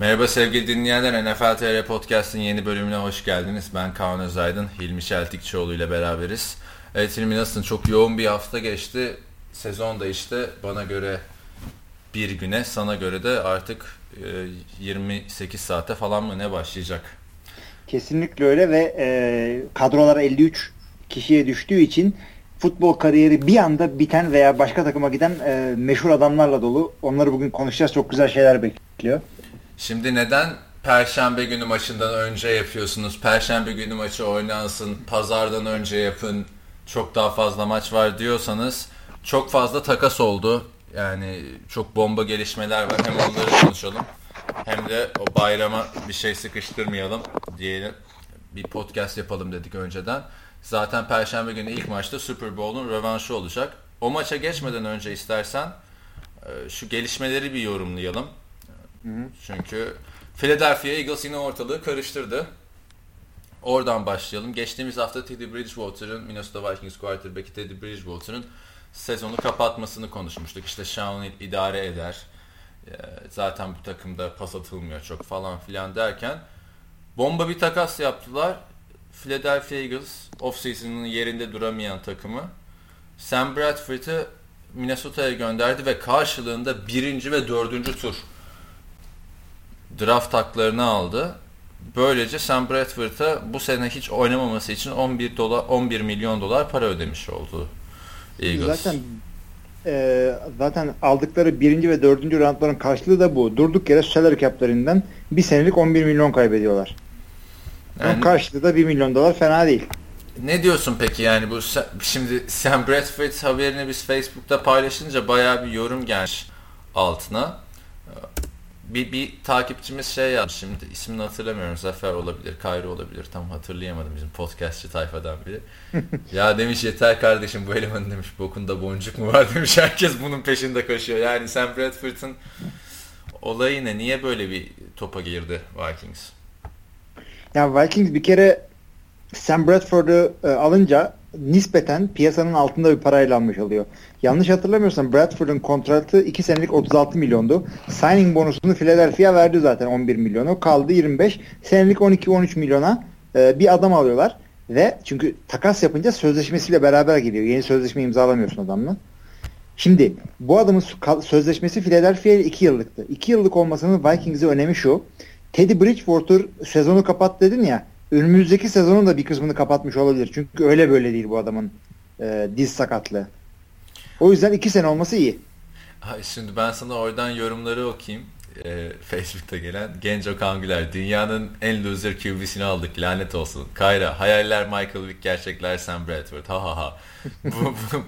Merhaba sevgili dinleyenler. NFL TR Podcast'ın yeni bölümüne hoş geldiniz. Ben Kaan Özaydın, Hilmi Çeltikçioğlu ile beraberiz. Evet Hilmi nasılsın? Çok yoğun bir hafta geçti. Sezon da işte bana göre bir güne, sana göre de artık 28 e, saate falan mı ne başlayacak? Kesinlikle öyle ve e, kadrolara 53 kişiye düştüğü için futbol kariyeri bir anda biten veya başka takıma giden e, meşhur adamlarla dolu. Onları bugün konuşacağız. Çok güzel şeyler bekliyor. Şimdi neden Perşembe günü maçından önce yapıyorsunuz? Perşembe günü maçı oynansın, pazardan önce yapın. Çok daha fazla maç var diyorsanız çok fazla takas oldu. Yani çok bomba gelişmeler var. Hem onları konuşalım hem de o bayrama bir şey sıkıştırmayalım diyelim. Bir podcast yapalım dedik önceden. Zaten Perşembe günü ilk maçta Super Bowl'un rövanşı olacak. O maça geçmeden önce istersen e, şu gelişmeleri bir yorumlayalım. Hı hı. Çünkü Philadelphia Eagles yine ortalığı karıştırdı. Oradan başlayalım. Geçtiğimiz hafta Teddy Bridgewater'ın Minnesota Vikings quarterback'i Teddy Bridgewater'ın sezonu kapatmasını konuşmuştuk. İşte Sean idare eder. Ee, zaten bu takımda pas atılmıyor çok falan filan derken bomba bir takas yaptılar. Philadelphia Eagles offseason'ın yerinde duramayan takımı Sam Bradford'ı Minnesota'ya gönderdi ve karşılığında birinci ve dördüncü tur draft haklarını aldı. Böylece Sam Bradford'a bu sene hiç oynamaması için 11 dolar 11 milyon dolar para ödemiş oldu Eagles. Zaten e, zaten aldıkları birinci ve dördüncü roundların karşılığı da bu. Durduk yere salary cap'lerinden bir senelik 11 milyon kaybediyorlar. Yani, Onun karşılığı da 1 milyon dolar fena değil. Ne diyorsun peki yani bu şimdi Sam Bradford haberini biz Facebook'ta paylaşınca bayağı bir yorum gelmiş altına bir, bir takipçimiz şey yazdı şimdi ismini hatırlamıyorum Zafer olabilir, Kayro olabilir tam hatırlayamadım bizim podcastçı tayfadan biri. ya demiş yeter kardeşim bu elemanın demiş bokunda boncuk mu var demiş herkes bunun peşinde koşuyor. Yani Sam Bradford'ın olayı ne? Niye böyle bir topa girdi Vikings? Ya Vikings bir kere Sam Bradford'u e, alınca nispeten piyasanın altında bir parayla almış oluyor. Yanlış hatırlamıyorsam Bradford'un kontratı 2 senelik 36 milyondu. Signing bonusunu Philadelphia verdi zaten 11 milyonu. Kaldı 25. Senelik 12-13 milyona e, bir adam alıyorlar. Ve çünkü takas yapınca sözleşmesiyle beraber geliyor. Yeni sözleşme imzalamıyorsun adamla. Şimdi bu adamın sözleşmesi Philadelphia ile 2 yıllıktı. 2 yıllık olmasının Vikings'e önemi şu. Teddy Bridgewater sezonu kapat dedin ya önümüzdeki sezonun da bir kısmını kapatmış olabilir. Çünkü öyle böyle değil bu adamın e, diz sakatlığı. O yüzden iki sene olması iyi. Şimdi ben sana oradan yorumları okuyayım. E, Facebook'ta gelen Genç Okan Güler. Dünyanın en loser QB'sini aldık. Lanet olsun. Kayra. Hayaller Michael Vick. Gerçekler Sam Bradford. Ha ha ha. bu, bu,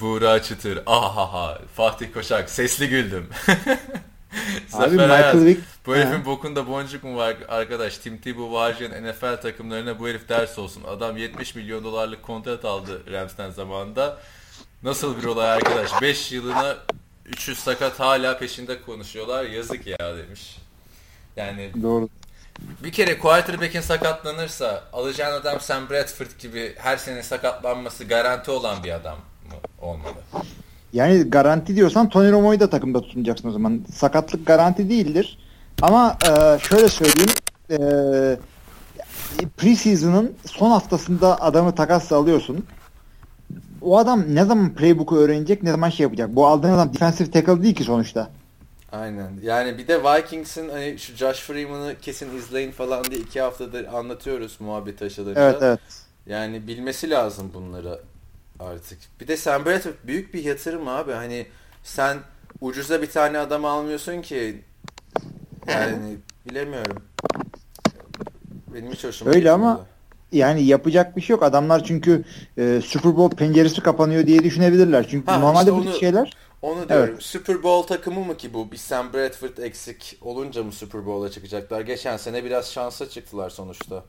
Buğra Çıtır. Ah ha ha. Fatih Koşak. Sesli güldüm. Abi Michael Vick bu herifin bokunda boncuk mu var arkadaş? Tim Tebow harcayan NFL takımlarına bu herif ders olsun. Adam 70 milyon dolarlık kontrat aldı Rams'ten zamanında. Nasıl bir olay arkadaş? 5 yılına 300 sakat hala peşinde konuşuyorlar. Yazık ya demiş. Yani Doğru. Bir kere quarterback'in sakatlanırsa alacağın adam Sam Bradford gibi her sene sakatlanması garanti olan bir adam mı olmalı? Yani garanti diyorsan Tony Romo'yu da takımda tutmayacaksın o zaman. Sakatlık garanti değildir. Ama e, şöyle söyleyeyim. E, preseason'ın son haftasında adamı takasla alıyorsun. O adam ne zaman playbook'u öğrenecek, ne zaman şey yapacak? Bu aldığın adam defensive tackle değil ki sonuçta. Aynen. Yani bir de Vikings'in hani şu Josh Freeman'ı kesin izleyin falan diye iki haftadır anlatıyoruz muhabbet aşılarında. Evet evet. Yani bilmesi lazım bunları artık. Bir de Sam Bradford büyük bir yatırım abi. Hani sen ucuza bir tane adam almıyorsun ki yani bilemiyorum. Benim hiç hoşuma Öyle ama yani yapacak bir şey yok. Adamlar çünkü e, Super Bowl penceresi kapanıyor diye düşünebilirler. Çünkü ha, normalde işte bu şeyler onu diyorum. Evet. Super Bowl takımı mı ki bu? Bir Sam Bradford eksik olunca mı Super Bowl'a çıkacaklar? Geçen sene biraz şansa çıktılar sonuçta.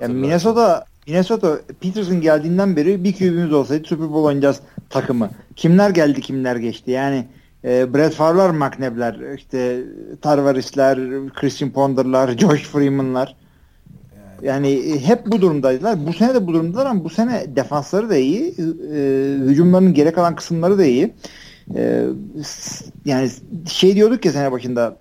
Yani Minnesota Minnesota Peterson geldiğinden beri bir QB'miz olsaydı Super Bowl oynayacağız takımı. Kimler geldi kimler geçti yani e, Brett Favre'lar, McNabb'ler, işte Tarvaris'ler, Christian Ponder'lar, Josh Freeman'lar. Yani hep bu durumdaydılar. Bu sene de bu durumdalar ama bu sene defansları da iyi. E, hücumlarının gerek kalan kısımları da iyi. e, yani şey diyorduk ya sene başında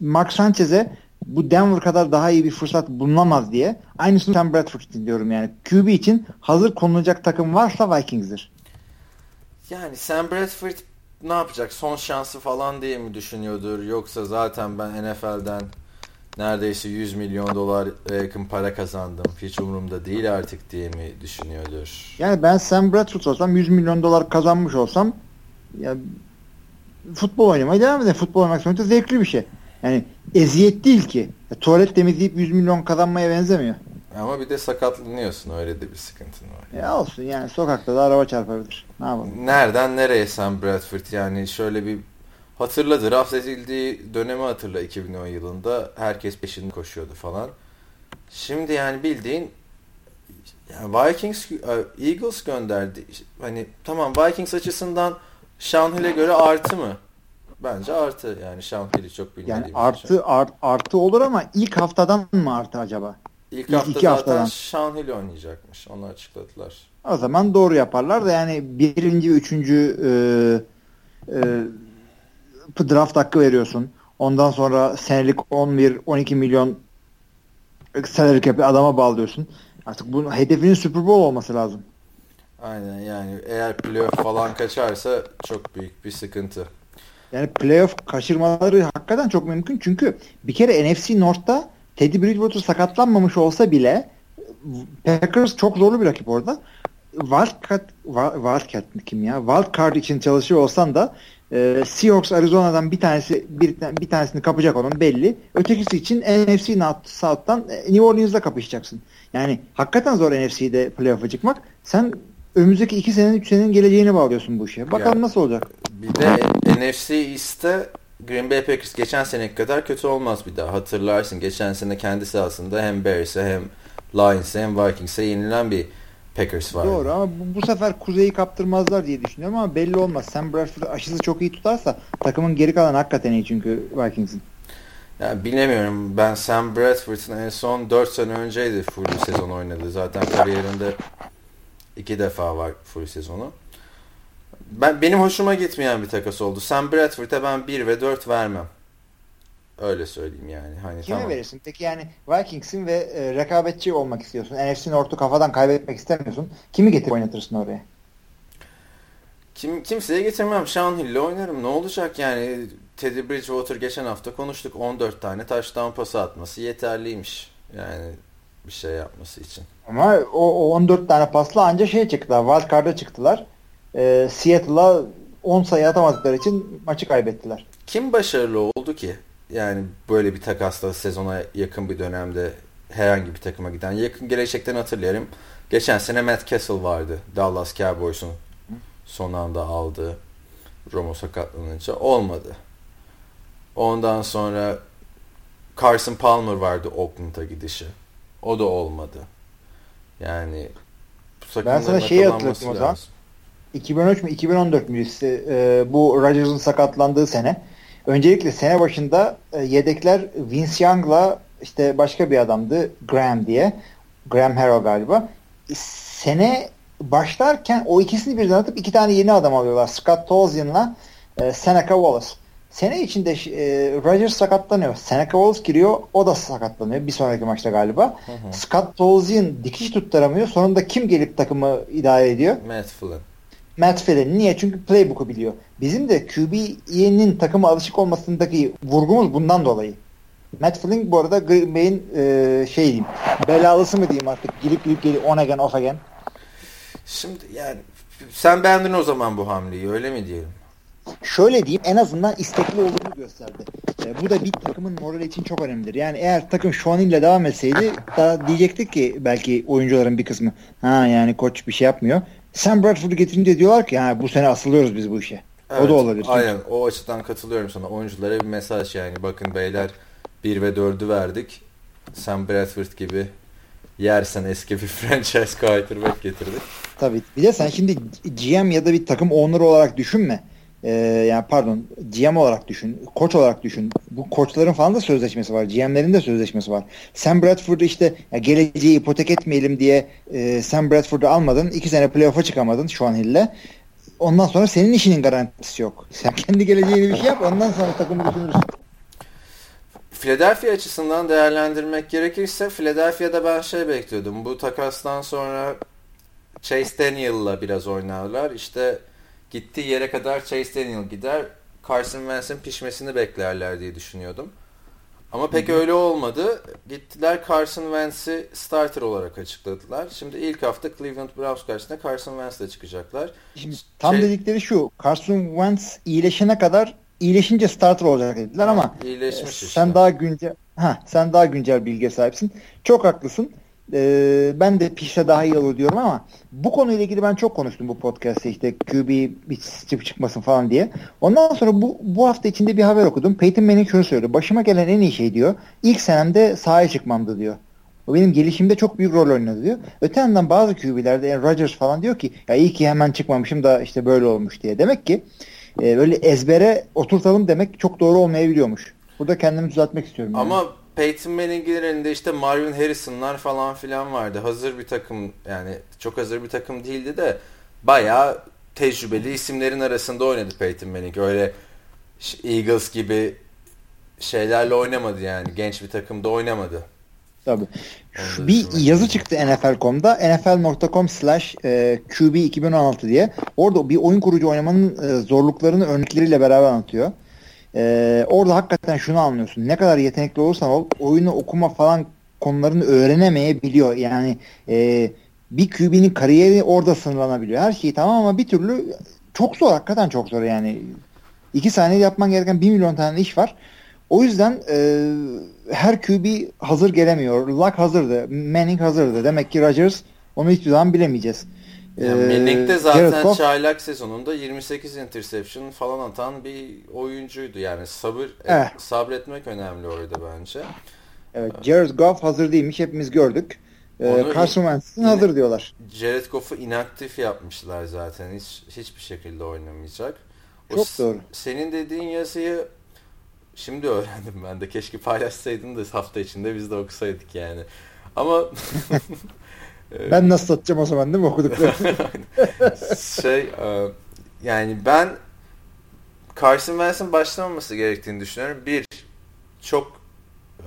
Mark Sanchez'e bu Denver kadar daha iyi bir fırsat bulunamaz diye. Aynısını Sam Bradford için diyorum yani. QB için hazır konulacak takım varsa Vikings'dir. Yani Sam Bradford ne yapacak? Son şansı falan diye mi düşünüyordur? Yoksa zaten ben NFL'den neredeyse 100 milyon dolar yakın para kazandım. Hiç umurumda değil artık diye mi düşünüyordur? Yani ben Sam Bradford olsam 100 milyon dolar kazanmış olsam ya futbol oynamaya devam ederim. Futbol oynamak sonuçta zevkli bir şey. Yani eziyet değil ki. Ya, tuvalet temizleyip 100 milyon kazanmaya benzemiyor. Ama bir de sakatlanıyorsun öyle de bir sıkıntın var. Ya olsun yani sokakta da araba çarpabilir. Ne yapalım? Nereden nereye Sam Bradford yani şöyle bir hatırla draft edildiği dönemi hatırla 2010 yılında herkes peşinde koşuyordu falan. Şimdi yani bildiğin yani Vikings e, Eagles gönderdi. Hani tamam Vikings açısından Sean Hill'e göre artı mı? Bence artı yani Hill'i çok bilmediğim Yani artı art, artı olur ama ilk haftadan mı artı acaba? İlk, ilk hafta iki zaten haftadan. Sean Hill oynayacakmış. Onu açıkladılar. O zaman doğru yaparlar da yani birinci, üçüncü e, e, draft hakkı veriyorsun. Ondan sonra senelik 11-12 milyon salary cap'i adama bağlıyorsun. Artık bunun hedefinin Super Bowl olması lazım. Aynen yani eğer playoff falan kaçarsa çok büyük bir sıkıntı. Yani playoff kaçırmaları hakikaten çok mümkün. Çünkü bir kere NFC North'ta Teddy Bridgewater sakatlanmamış olsa bile Packers çok zorlu bir rakip orada. Wildcat, Wildcat kim ya? Wildcard için çalışıyor olsan da e, Seahawks Arizona'dan bir tanesi bir, bir tanesini kapacak onun belli. Ötekisi için NFC South'tan e, New Orleans'la kapışacaksın. Yani hakikaten zor NFC'de playoff'a çıkmak. Sen önümüzdeki iki senenin üç senenin geleceğini bağlıyorsun bu işe. Bakalım ya, nasıl olacak. Bir de NFC East'te Green Bay Packers geçen sene kadar kötü olmaz bir daha. Hatırlarsın geçen sene kendi sahasında hem Bears'e hem Lions'e hem Vikings'e yenilen bir Packers var. Doğru ama bu, bu sefer kuzeyi kaptırmazlar diye düşünüyorum ama belli olmaz. Sam Bradford aşısı çok iyi tutarsa takımın geri kalan hakikaten iyi çünkü Vikings'in. Ya bilemiyorum. Ben Sam Bradford'ın en son 4 sene önceydi full sezon oynadı. Zaten kariyerinde iki defa var full sezonu ben benim hoşuma gitmeyen bir takas oldu. Sam Bradford'a ben 1 ve 4 vermem. Öyle söyleyeyim yani. Hani Kime tamam. verirsin? Peki yani Vikings'in ve e, rekabetçi olmak istiyorsun. NFC North'u kafadan kaybetmek istemiyorsun. Kimi getirip oynatırsın oraya? Kim, kimseye getirmem. Sean Hill'le oynarım. Ne olacak yani? Teddy Bridgewater geçen hafta konuştuk. 14 tane touchdown pası atması yeterliymiş. Yani bir şey yapması için. Ama o, o 14 tane pasla anca şey çıktılar. Wildcard'a çıktılar e, Seattle'a 10 sayı atamadıkları için maçı kaybettiler. Kim başarılı oldu ki? Yani böyle bir takasla sezona yakın bir dönemde herhangi bir takıma giden. Yakın gelecekten hatırlayalım. Geçen sene Matt Castle vardı. Dallas Cowboys'un son anda aldığı Romo sakatlanınca. Olmadı. Ondan sonra Carson Palmer vardı Oakland'a gidişi. O da olmadı. Yani ben sana şeyi hatırlatayım o zaman. 2013 mü 2014 mü e, bu Rodgers'ın sakatlandığı sene. Öncelikle sene başında e, yedekler Vince Young'la işte başka bir adamdı Graham diye. Graham Harrow galiba. Sene başlarken o ikisini birden atıp iki tane yeni adam alıyorlar. Scott Tolzien'la e, Seneca Wallace. Sene içinde e, Rodgers sakatlanıyor. Seneca Wallace giriyor. O da sakatlanıyor. Bir sonraki maçta galiba. Hı hı. Scott Tolzien dikiş tutturamıyor. Sonunda kim gelip takımı idare ediyor? Matt Flynn. Matt Flynn. Niye? Çünkü playbook'u biliyor. Bizim de QB'nin takıma alışık olmasındaki vurgumuz bundan dolayı. Matt Flynn bu arada Green Bay'in e, şey diyeyim, belalısı mı diyeyim artık. Girip girip gelip on again off again. Şimdi yani sen beğendin o zaman bu hamleyi öyle mi diyelim? Şöyle diyeyim en azından istekli olduğunu gösterdi. E, bu da bir takımın morali için çok önemlidir. Yani eğer takım şu an ile devam etseydi daha diyecektik ki belki oyuncuların bir kısmı ha yani koç bir şey yapmıyor. Sam Bradford'u getirince diyorlar ki yani bu sene asılıyoruz biz bu işe. Evet, o da olabilir. Aynen o açıdan katılıyorum sana. Oyunculara bir mesaj yani bakın beyler 1 ve 4'ü verdik. Sam Bradford gibi yersen eski bir franchise quarterback getirdik. Tabii. Bir de sen şimdi GM ya da bir takım owner olarak düşünme e, yani pardon GM olarak düşün, koç olarak düşün. Bu koçların falan da sözleşmesi var. GM'lerin de sözleşmesi var. Sam Bradford'u işte ya geleceği ipotek etmeyelim diye e, Sam Bradford'u almadın. iki sene playoff'a çıkamadın şu an Hill'le. ondan sonra senin işinin garantisi yok. Sen kendi geleceğini bir şey yap ondan sonra takımı düşünürsün. Philadelphia açısından değerlendirmek gerekirse Philadelphia'da ben şey bekliyordum. Bu takastan sonra Chase Daniel'la biraz oynarlar. İşte gittiği yere kadar Chase Daniel gider. Carson Wentz'in pişmesini beklerler diye düşünüyordum. Ama pek Hı-hı. öyle olmadı. Gittiler Carson Wentz'i starter olarak açıkladılar. Şimdi ilk hafta Cleveland Browns karşısında Carson Wentz'le çıkacaklar. Şimdi tam şey, dedikleri şu. Carson Wentz iyileşene kadar iyileşince starter olacak dediler ha, ama e, sen işte. daha güncel ha sen daha güncel bilgi sahipsin. Çok haklısın. Ee, ben de pişse daha iyi olur diyorum ama bu konuyla ilgili ben çok konuştum bu podcast'te işte QB bir çık çıkmasın falan diye. Ondan sonra bu, bu hafta içinde bir haber okudum. Peyton Manning şunu söylüyor. Başıma gelen en iyi şey diyor. İlk senemde sahaya çıkmamdı diyor. O benim gelişimde çok büyük rol oynadı diyor. Öte yandan bazı QB'lerde yani Rodgers falan diyor ki ya iyi ki hemen çıkmamışım da işte böyle olmuş diye. Demek ki e, böyle ezbere oturtalım demek çok doğru olmayabiliyormuş. Burada kendimi düzeltmek istiyorum. Yani. Peyton Manning'in elinde işte Marvin Harrison'lar falan filan vardı. Hazır bir takım yani çok hazır bir takım değildi de bayağı tecrübeli isimlerin arasında oynadı Peyton Manning. Öyle Eagles gibi şeylerle oynamadı yani. Genç bir takımda oynamadı. Tabii. Şu bir yazı çıktı NFL.com'da nfl.com slash e, QB 2016 diye. Orada bir oyun kurucu oynamanın e, zorluklarını örnekleriyle beraber anlatıyor. Ee, orada hakikaten şunu anlıyorsun. Ne kadar yetenekli olursan ol, oyunu okuma falan konularını öğrenemeyebiliyor. Yani e, bir QB'nin kariyeri orada sınırlanabiliyor. Her şeyi tamam ama bir türlü çok zor. Hakikaten çok zor yani. İki saniyede yapman gereken bir milyon tane iş var. O yüzden e, her QB hazır gelemiyor. Luck hazırdı. Manning hazırdı. Demek ki Rodgers onu hiçbir zaman bilemeyeceğiz. Yani Manning'de zaten çaylak sezonunda 28 interception falan atan bir oyuncuydu. Yani sabır evet. sabretmek önemli orada bence. Evet, Jared Goff hazır değilmiş hepimiz gördük. Ee, Carson Wentz'in hazır diyorlar. Jared Goff'u inaktif yapmışlar zaten. Hiç hiçbir şekilde oynamayacak. O Çok doğru. Senin dediğin yazıyı şimdi öğrendim ben de. Keşke paylaşsaydın da hafta içinde biz de okusaydık yani. Ama Ben nasıl satacağım o zaman değil mi okuduklarını? şey e, yani ben Carson Wentz'in başlamaması gerektiğini düşünüyorum. Bir çok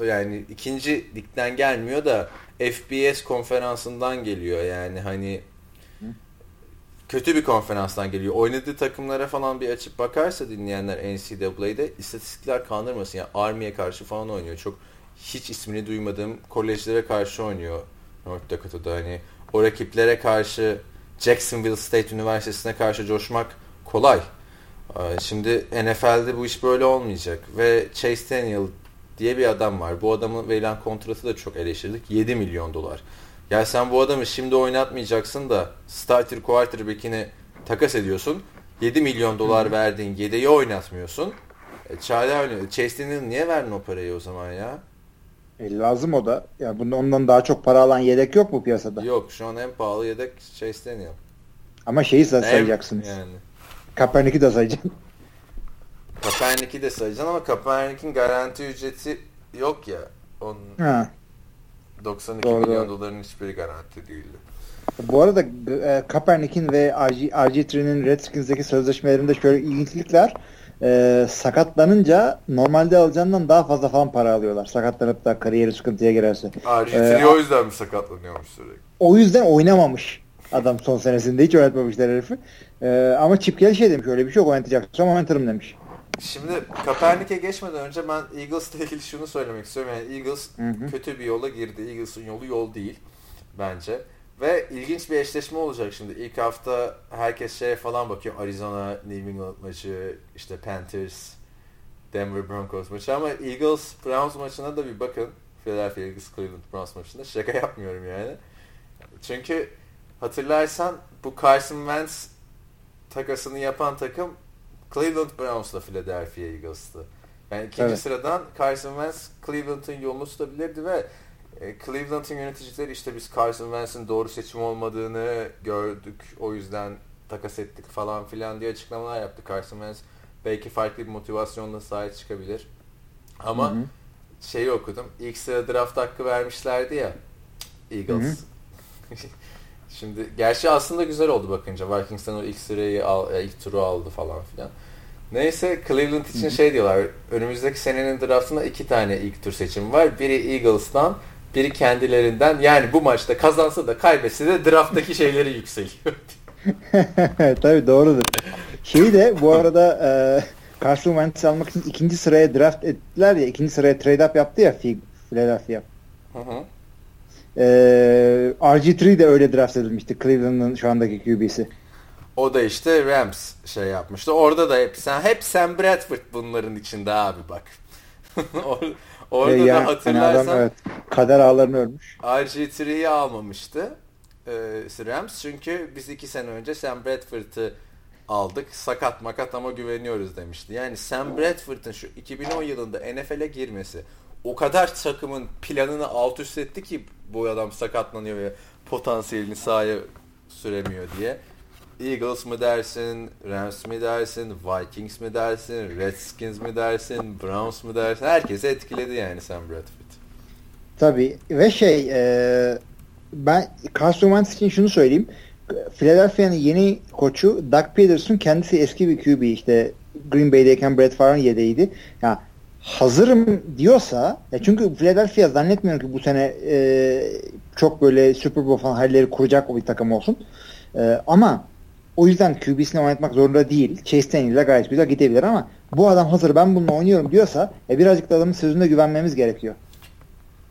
yani ikinci ligden gelmiyor da FBS konferansından geliyor yani hani kötü bir konferanstan geliyor. Oynadığı takımlara falan bir açıp bakarsa dinleyenler NCAA'de istatistikler kandırmasın. Yani Army'ye karşı falan oynuyor. Çok hiç ismini duymadığım kolejlere karşı oynuyor North Dakota'da hani o rakiplere karşı Jacksonville State Üniversitesi'ne karşı coşmak kolay. Ee, şimdi NFL'de bu iş böyle olmayacak ve Chase Daniel diye bir adam var. Bu adamın verilen kontratı da çok eleştirdik. 7 milyon dolar. Ya sen bu adamı şimdi oynatmayacaksın da starter quarterback'ini takas ediyorsun. 7 milyon dolar verdiğin yedeği oynatmıyorsun. E, Çare Chase Daniel niye verdin o parayı o zaman ya? E, lazım o da. Ya yani ondan daha çok para alan yedek yok mu piyasada? Yok şu an en pahalı yedek şey isteniyor. Ama şeyi de sayacaksınız. Yani. Kaepernick'i de sayacaksın. Kaepernick'i de sayacaksın ama Kaepernick'in garanti ücreti yok ya. Onun ha. 92 Doğru. milyon doların hiçbiri garanti değildi. Bu arada e, Kaepernick'in ve RG, RG3'nin Redskins'deki sözleşmelerinde şöyle ilginçlikler e, sakatlanınca normalde alacağından daha fazla falan para alıyorlar. Sakatlanıp da kariyeri sıkıntıya girerse. RG3 ee, o yüzden mi sakatlanıyormuş sürekli? O yüzden oynamamış adam son senesinde. Hiç oynatmamışlar herifi. Ee, ama Chip şey demiş öyle bir şey yok oynatacaksam oynatırım demiş. Şimdi Kaepernick'e geçmeden önce ben Eagles'la ilgili şunu söylemek istiyorum. Yani Eagles hı hı. kötü bir yola girdi. Eagles'ın yolu yol değil bence. Ve ilginç bir eşleşme olacak şimdi. İlk hafta herkes şeye falan bakıyor. Arizona, New England maçı, işte Panthers, Denver Broncos maçı ama Eagles Browns maçına da bir bakın. Philadelphia Eagles Cleveland Browns maçında şaka yapmıyorum yani. Çünkü hatırlarsan bu Carson Wentz takasını yapan takım Cleveland Browns'la Philadelphia Eagles'tı. Yani ikinci evet. sıradan Carson Wentz Cleveland'ın yolunu tutabilirdi ve Cleveland'ın yöneticileri işte biz Carson Wentz'in doğru seçim olmadığını gördük. O yüzden takas ettik falan filan diye açıklamalar yaptı. Carson Wentz belki farklı bir motivasyonla sahaya çıkabilir. Ama hı hı. şeyi okudum. İlk sıra draft hakkı vermişlerdi ya Eagles. Hı hı. Şimdi gerçi aslında güzel oldu bakınca. Vikings'ten o ilk sırayı al, e, ilk turu aldı falan filan. Neyse Cleveland için şey diyorlar. Önümüzdeki senenin draftında iki tane ilk tur seçimi var. Biri Eagles'tan, biri kendilerinden. Yani bu maçta kazansa da kaybetse de drafttaki şeyleri yükseliyor. Tabii doğrudur. Şeyi de bu arada e, Carson Wentz'i almak için ikinci sıraya draft ettiler ya. ikinci sıraya trade up yaptı ya Philadelphia. Hı hı. E, RG3 de öyle draft edilmişti. Cleveland'ın şu andaki QB'si. O da işte Rams şey yapmıştı. Orada da hep sen hep Sam Bradford bunların içinde abi bak. Orada e, yani, da hatırlarsan adam, evet, kader ağlarını örmüş. RG3'yi almamıştı. Ee, Rams çünkü biz iki sene önce Sam Bradford'ı aldık. Sakat makat ama güveniyoruz demişti. Yani Sam Bradford'ın şu 2010 yılında NFL'e girmesi o kadar takımın planını alt üst etti ki bu adam sakatlanıyor ve potansiyelini sahaya süremiyor diye. Eagles mı dersin, Rams mi dersin, Vikings mi dersin, Redskins mi dersin, Browns mu dersin herkesi etkiledi yani Sam Bradford. Tabii ve şey e, ben Carson Wentz için şunu söyleyeyim. Philadelphia'nın yeni koçu Doug Peterson kendisi eski bir QB işte Green Bay'deyken Brett Favre'ın yedeğiydi. Ya hazırım diyorsa ya çünkü Philadelphia zannetmiyorum ki bu sene e, çok böyle Super Bowl falan halleri kuracak o bir takım olsun. E, ama o yüzden QB'sini oynatmak zorunda değil. Chase Daniel'la gayet güzel gidebilir ama bu adam hazır ben bununla oynuyorum diyorsa e, birazcık da adamın sözüne güvenmemiz gerekiyor.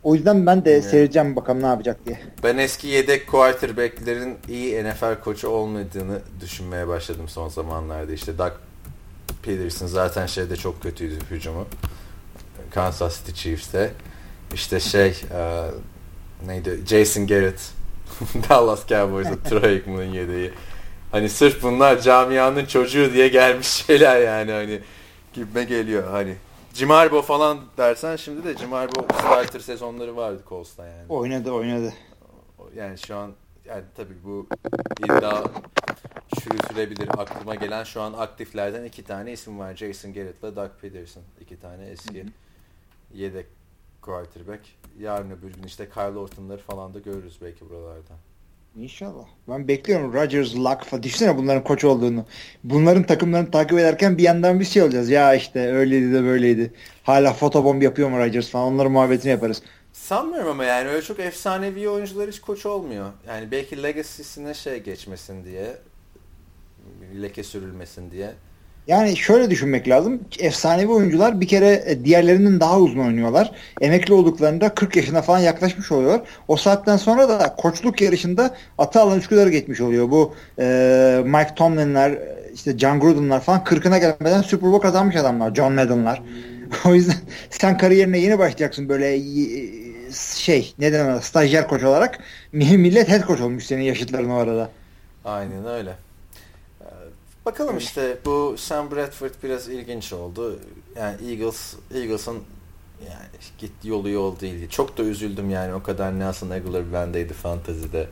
O yüzden ben de yani. seyredeceğim bakalım ne yapacak diye. Ben eski yedek quarterback'lerin iyi NFL koçu olmadığını düşünmeye başladım son zamanlarda. İşte Doug Peterson zaten şeyde çok kötüydü hücumu. Kansas City Chiefs'te. İşte şey e, neydi? Jason Garrett. Dallas Cowboys'da Troy Aikman'ın yedeği. Hani sırf bunlar camianın çocuğu diye gelmiş şeyler yani hani gibime geliyor hani. Cimarbo falan dersen şimdi de Cimarbo starter sezonları vardı Colts'ta yani. Oynadı oynadı. Yani şu an yani tabii bu iddia çürütülebilir. Aklıma gelen şu an aktiflerden iki tane isim var. Jason Garrett ile Doug Peterson. İki tane eski Hı-hı. yedek quarterback. Yarın öbür gün işte Kyle Orton'ları falan da görürüz belki buralarda. İnşallah. Ben bekliyorum Rodgers, Luck falan. Düşünsene bunların koç olduğunu. Bunların takımlarını takip ederken bir yandan bir şey olacağız. Ya işte öyleydi de böyleydi. Hala fotobomb yapıyor mu Rodgers falan. Onların muhabbetini yaparız. Sanmıyorum ama yani öyle çok efsanevi oyuncular hiç koç olmuyor. Yani belki legacy'sine şey geçmesin diye. Leke sürülmesin diye. Yani şöyle düşünmek lazım. Efsanevi oyuncular bir kere e, diğerlerinden daha uzun oynuyorlar. Emekli olduklarında 40 yaşına falan yaklaşmış oluyor. O saatten sonra da koçluk yarışında atı alan Üsküdar'ı geçmiş oluyor. Bu e, Mike Tomlin'ler, işte John Gruden'lar falan 40'ına gelmeden Super Bowl kazanmış adamlar. John Madden'lar. o yüzden sen kariyerine yeni başlayacaksın böyle şey neden stajyer koç olarak. Millet head koç olmuş senin yaşıtların o arada. Aynen öyle. Bakalım işte bu Sam Bradford biraz ilginç oldu. Yani Eagles Eagles'ın yani git yolu yol değil. Çok da üzüldüm yani o kadar Nelson Aguilar bendeydi fantazide.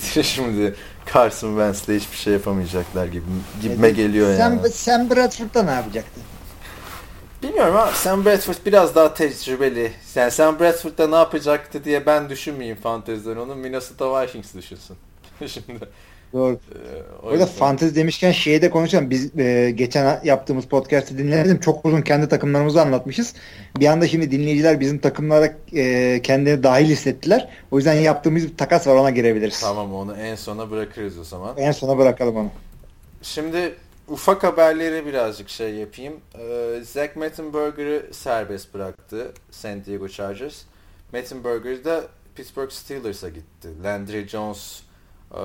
Şimdi Carson Wentz'le hiçbir şey yapamayacaklar gibi gibime geliyor yani. Sam, Sam Bradford'da ne yapacaktı? Bilmiyorum ama Sam Bradford biraz daha tecrübeli. Yani Sam Bradford'da ne yapacaktı diye ben düşünmeyeyim fanteziden onu Minnesota Vikings düşünsün. Şimdi Doğru. Ee, o Orada fantezi demişken şeyi de konuşalım. Biz e, geçen yaptığımız podcast'ı dinledim. Çok uzun kendi takımlarımızı anlatmışız. Bir anda şimdi dinleyiciler bizim takımlara e, kendini dahil hissettiler. O yüzden yaptığımız bir takas var ona girebiliriz. Tamam onu en sona bırakırız o zaman. En sona bırakalım onu. Şimdi ufak haberleri birazcık şey yapayım. Ee, Zach Mettenberger'ı serbest bıraktı San Diego Chargers. Mettenberger de Pittsburgh Steelers'a gitti. Landry Jones ee,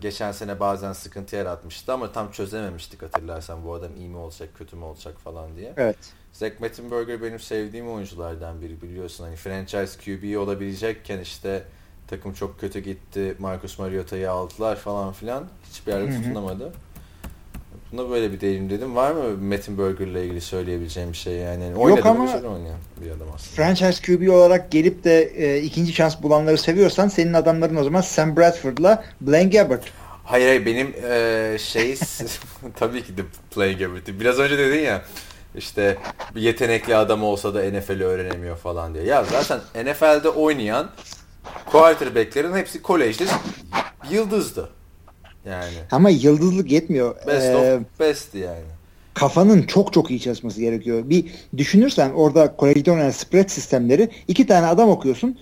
geçen sene bazen sıkıntı yaratmıştı ama tam çözememiştik hatırlarsan bu adam iyi mi olacak kötü mü olacak falan diye. Evet. Zach Mettenberger benim sevdiğim oyunculardan biri biliyorsun. Hani franchise QB olabilecekken işte takım çok kötü gitti. Marcus Mariota'yı aldılar falan filan. Hiçbir yerde tutunamadı. Buna böyle bir değilim dedim. Var mı Metin ile ilgili söyleyebileceğim bir şey yani? yani Yok ama bir adam aslında. franchise QB olarak gelip de e, ikinci şans bulanları seviyorsan senin adamların o zaman Sam Bradford'la Blaine Gabbert. Hayır hayır benim e, şey tabii ki de Blaine Gabbert. Biraz önce dedin ya işte bir yetenekli adam olsa da NFL'i öğrenemiyor falan diye. Ya zaten NFL'de oynayan quarterback'lerin hepsi kolejde yıldızdı. Yani. Ama yıldızlık yetmiyor. Best ee, of best yani. Kafanın çok çok iyi çalışması gerekiyor. Bir düşünürsen orada kolejde spread sistemleri iki tane adam okuyorsun.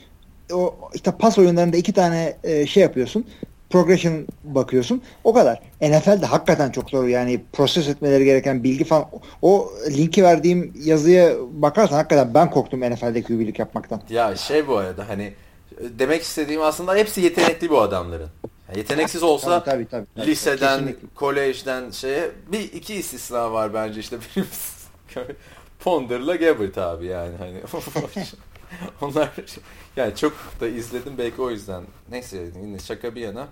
O işte pas oyunlarında iki tane e, şey yapıyorsun. Progression bakıyorsun. O kadar. NFL'de hakikaten çok zor. Yani proses etmeleri gereken bilgi falan. O linki verdiğim yazıya bakarsan hakikaten ben korktum NFL'de QB'lik yapmaktan. Ya şey bu arada hani demek istediğim aslında hepsi yetenekli bu adamların. Yani yeteneksiz olsa tabii, tabii, tabii, liseden, kesinlikle. kolejden şeye bir iki istisna var bence işte benim Ponder'la Gabbert abi yani hani onlar yani çok da izledim belki o yüzden. Neyse yine şaka bir yana.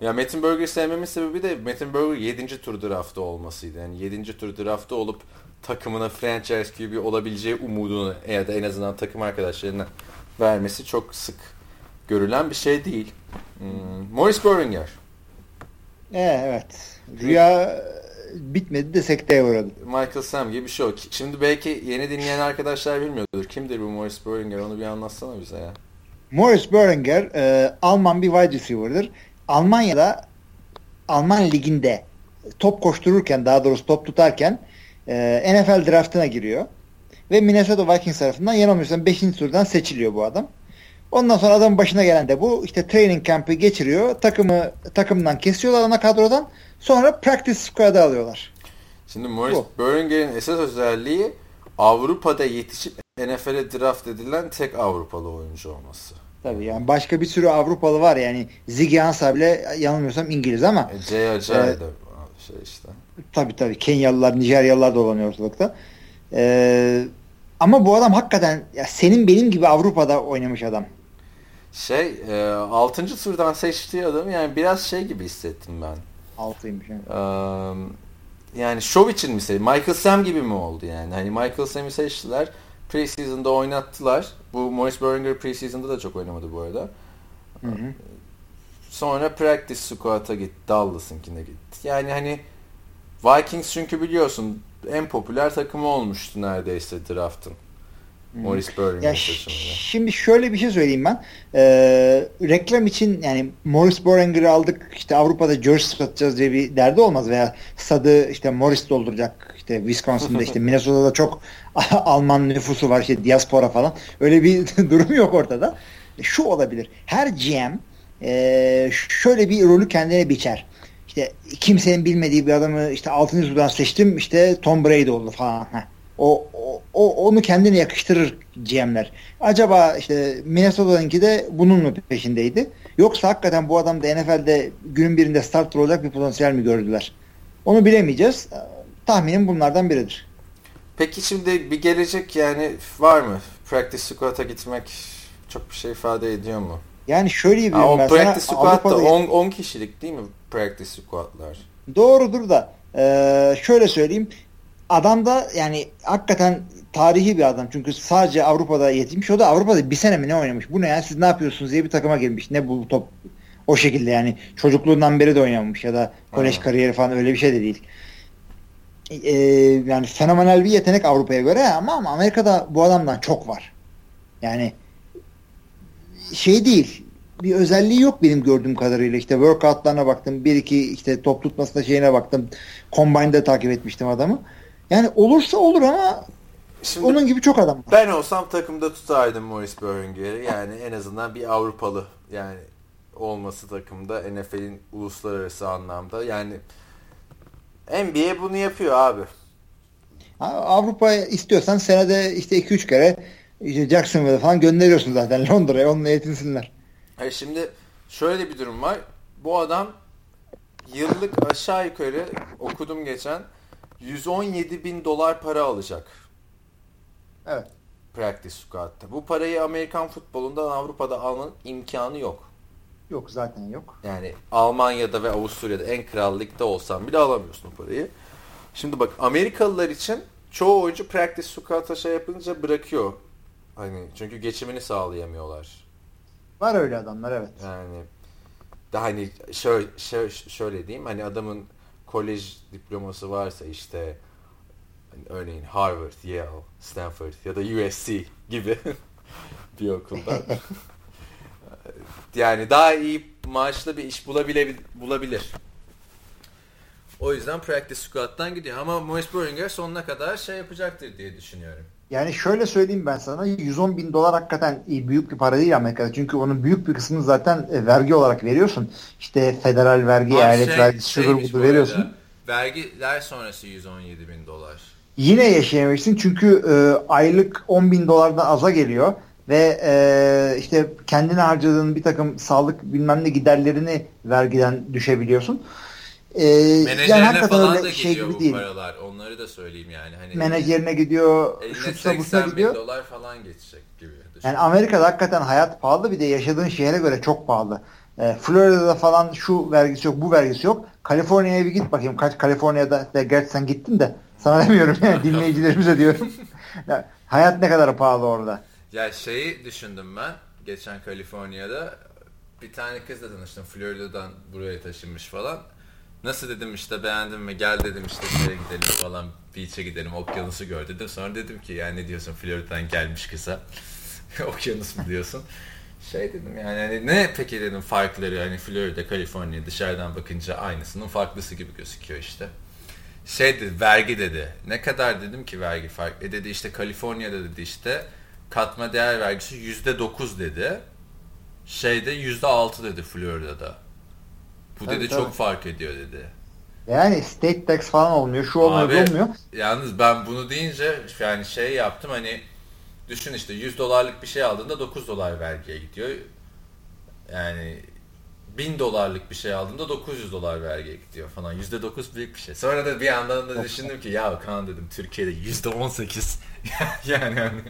Ya Metin Burger'ı sevmemin sebebi de Metin Burger 7. tur draftı olmasıydı. Yani 7. tur draftı olup takımına franchise gibi olabileceği umudunu ya da en azından takım arkadaşlarına vermesi çok sık görülen bir şey değil. Hmm. Morris Böhringer. Ee, evet. Rüya bitmedi de sekteye uğradı. Michael Sam gibi bir şey o. Şimdi belki yeni dinleyen arkadaşlar bilmiyordur. Kimdir bu Morris Böhringer? Onu bir anlatsana bize ya. Morris Böhringer e, Alman bir wide receiver'dır. Almanya'da Alman liginde top koştururken daha doğrusu top tutarken e, NFL draftına giriyor. Ve Minnesota Vikings tarafından yanılmıyorsam 5. turdan seçiliyor bu adam. Ondan sonra adamın başına gelen de bu. İşte training camp'ı geçiriyor. Takımı takımdan kesiyorlar ana kadrodan. Sonra practice squad'a alıyorlar. Şimdi Morris Böhringer'in esas özelliği Avrupa'da yetişip NFL'e draft edilen tek Avrupalı oyuncu olması. Tabii yani başka bir sürü Avrupalı var yani Ziggy Ansah bile yanılmıyorsam İngiliz ama. E, Jay Ajayi e, şey işte. Tabii tabii Kenyalılar, Nijeryalılar dolanıyor ortalıkta. Ee, ama bu adam hakikaten ya senin benim gibi Avrupa'da oynamış adam. Şey e, 6. turdan seçtiği adam yani biraz şey gibi hissettim ben. Altıymış yani. Ee, yani şov için mi seçti? Michael Sam gibi mi oldu yani? Hani Michael Sam'i seçtiler. Preseason'da oynattılar. Bu Morris Böhringer preseason'da da çok oynamadı bu arada. Hı hı. Sonra practice squad'a gitti. Dallas'ınkine gitti. Yani hani Vikings çünkü biliyorsun en popüler takımı olmuştu neredeyse draft'ın. Morris Böhringer Ya seçiminde. şimdi şöyle bir şey söyleyeyim ben. Ee, reklam için yani Morris Böhringer'ı aldık işte Avrupa'da George satacağız diye bir derdi olmaz veya stadı işte Morris dolduracak işte Wisconsin'da işte Minnesota'da çok Alman nüfusu var işte diaspora falan. Öyle bir durum yok ortada. Şu olabilir. Her GM e, şöyle bir rolü kendine biçer. İşte kimsenin bilmediği bir adamı işte 6. turdan seçtim işte Tom Brady oldu falan. Heh. O, o, onu kendine yakıştırır GM'ler. Acaba işte Minnesota'nınki de bunun mu peşindeydi? Yoksa hakikaten bu adam da NFL'de günün birinde starter olacak bir potansiyel mi gördüler? Onu bilemeyeceğiz. Tahminim bunlardan biridir. Peki şimdi bir gelecek yani var mı? Practice squad'a gitmek çok bir şey ifade ediyor mu? Yani şöyle bir Ha, o ben practice sana squad da Avrupa'da- 10, 10 kişilik değil mi practice squad'lar? Doğrudur da eee, şöyle söyleyeyim. Adam da yani hakikaten tarihi bir adam. Çünkü sadece Avrupa'da yetişmiş. O da Avrupa'da bir sene mi ne oynamış? Bu ne ya siz ne yapıyorsunuz diye bir takıma gelmiş. Ne bu top o şekilde yani. Çocukluğundan beri de oynamamış ya da kolej kariyeri falan öyle bir şey de değil. Eee, yani fenomenal bir yetenek Avrupa'ya göre ama, ama Amerika'da bu adamdan çok var. Yani şey değil. Bir özelliği yok benim gördüğüm kadarıyla. İşte workoutlarına baktım. Bir iki işte top tutmasına şeyine baktım. Combine'da takip etmiştim adamı. Yani olursa olur ama Şimdi onun gibi çok adam var. ben olsam takımda tutardım Morris Böhringer'i. Yani en azından bir Avrupalı yani olması takımda NFL'in uluslararası anlamda. Yani NBA bunu yapıyor abi. Avrupa istiyorsan senede işte 2-3 kere işte Jacksonville'e falan gönderiyorsun zaten Londra'ya onunla yetinsinler. Hayır şimdi şöyle bir durum var. Bu adam yıllık aşağı yukarı okudum geçen 117 bin dolar para alacak Evet. practice squad'da. Bu parayı Amerikan futbolundan Avrupa'da almanın imkanı yok. Yok zaten yok. Yani Almanya'da ve Avusturya'da en kral ligde olsan bile alamıyorsun o parayı. Şimdi bak Amerikalılar için çoğu oyuncu practice squad'a şey yapınca bırakıyor. Hani çünkü geçimini sağlayamıyorlar. Var öyle adamlar evet. Yani daha hani şöyle, şöyle, şöyle diyeyim hani adamın kolej diploması varsa işte hani örneğin Harvard, Yale, Stanford ya da USC gibi bir okuldan yani daha iyi maaşlı bir iş bulabile, bulabilir. O yüzden practice squad'dan gidiyor. Ama Moise Boringer sonuna kadar şey yapacaktır diye düşünüyorum. Yani şöyle söyleyeyim ben sana 110 bin dolar hakikaten büyük bir para değil Amerika'da. Çünkü onun büyük bir kısmını zaten e, vergi olarak veriyorsun. İşte federal vergi, Abi eyalet şey, vergisi, şudur budur veriyorsun. Arada, vergiler sonrası 117 bin dolar. Yine yaşayamıyorsun çünkü e, aylık 10 bin dolardan aza geliyor ve e, işte kendine harcadığın bir takım sağlık bilmem ne giderlerini vergiden düşebiliyorsun. Ee, Menajerine yani falan da şey gidiyor bu değil. paralar. Onları da söyleyeyim yani. Hani Menajerine gidiyor, şutsa busuna gidiyor. dolar falan geçecek gibi. Düşün. Yani Amerika'da hakikaten hayat pahalı bir de yaşadığın şehre göre çok pahalı. E, Florida'da falan şu vergisi yok, bu vergisi yok. Kaliforniya'ya bir git bakayım. Kaç Kaliforniya'da de gerçi sen gittin de sana demiyorum yani dinleyicilerimize diyorum. yani, hayat ne kadar pahalı orada. Ya şeyi düşündüm ben geçen Kaliforniya'da bir tane kızla tanıştım Florida'dan buraya taşınmış falan. Nasıl dedim işte beğendim mi gel dedim işte şeye gidelim falan beach'e gidelim okyanusu gör dedim. Sonra dedim ki yani ne diyorsun Florida'dan gelmiş kıza okyanus mu diyorsun. Şey dedim yani hani ne peki dedim farkları hani Florida, Kaliforniya dışarıdan bakınca aynısının farklısı gibi gözüküyor işte. Şey dedi vergi dedi. Ne kadar dedim ki vergi fark. E dedi işte Kaliforniya'da dedi işte katma değer vergisi yüzde dokuz dedi. Şeyde yüzde altı dedi Florida'da. Bu tabii, dedi tabii. çok fark ediyor dedi. Yani state tax falan olmuyor. Şu olmuyor, Abi, olmuyor. Yalnız ben bunu deyince yani şey yaptım hani düşün işte 100 dolarlık bir şey aldığında 9 dolar vergiye gidiyor. Yani 1000 dolarlık bir şey aldığında 900 dolar vergiye gidiyor falan. %9 büyük bir şey. Sonra da bir yandan da düşündüm ki ya Kaan dedim Türkiye'de %18 yani yani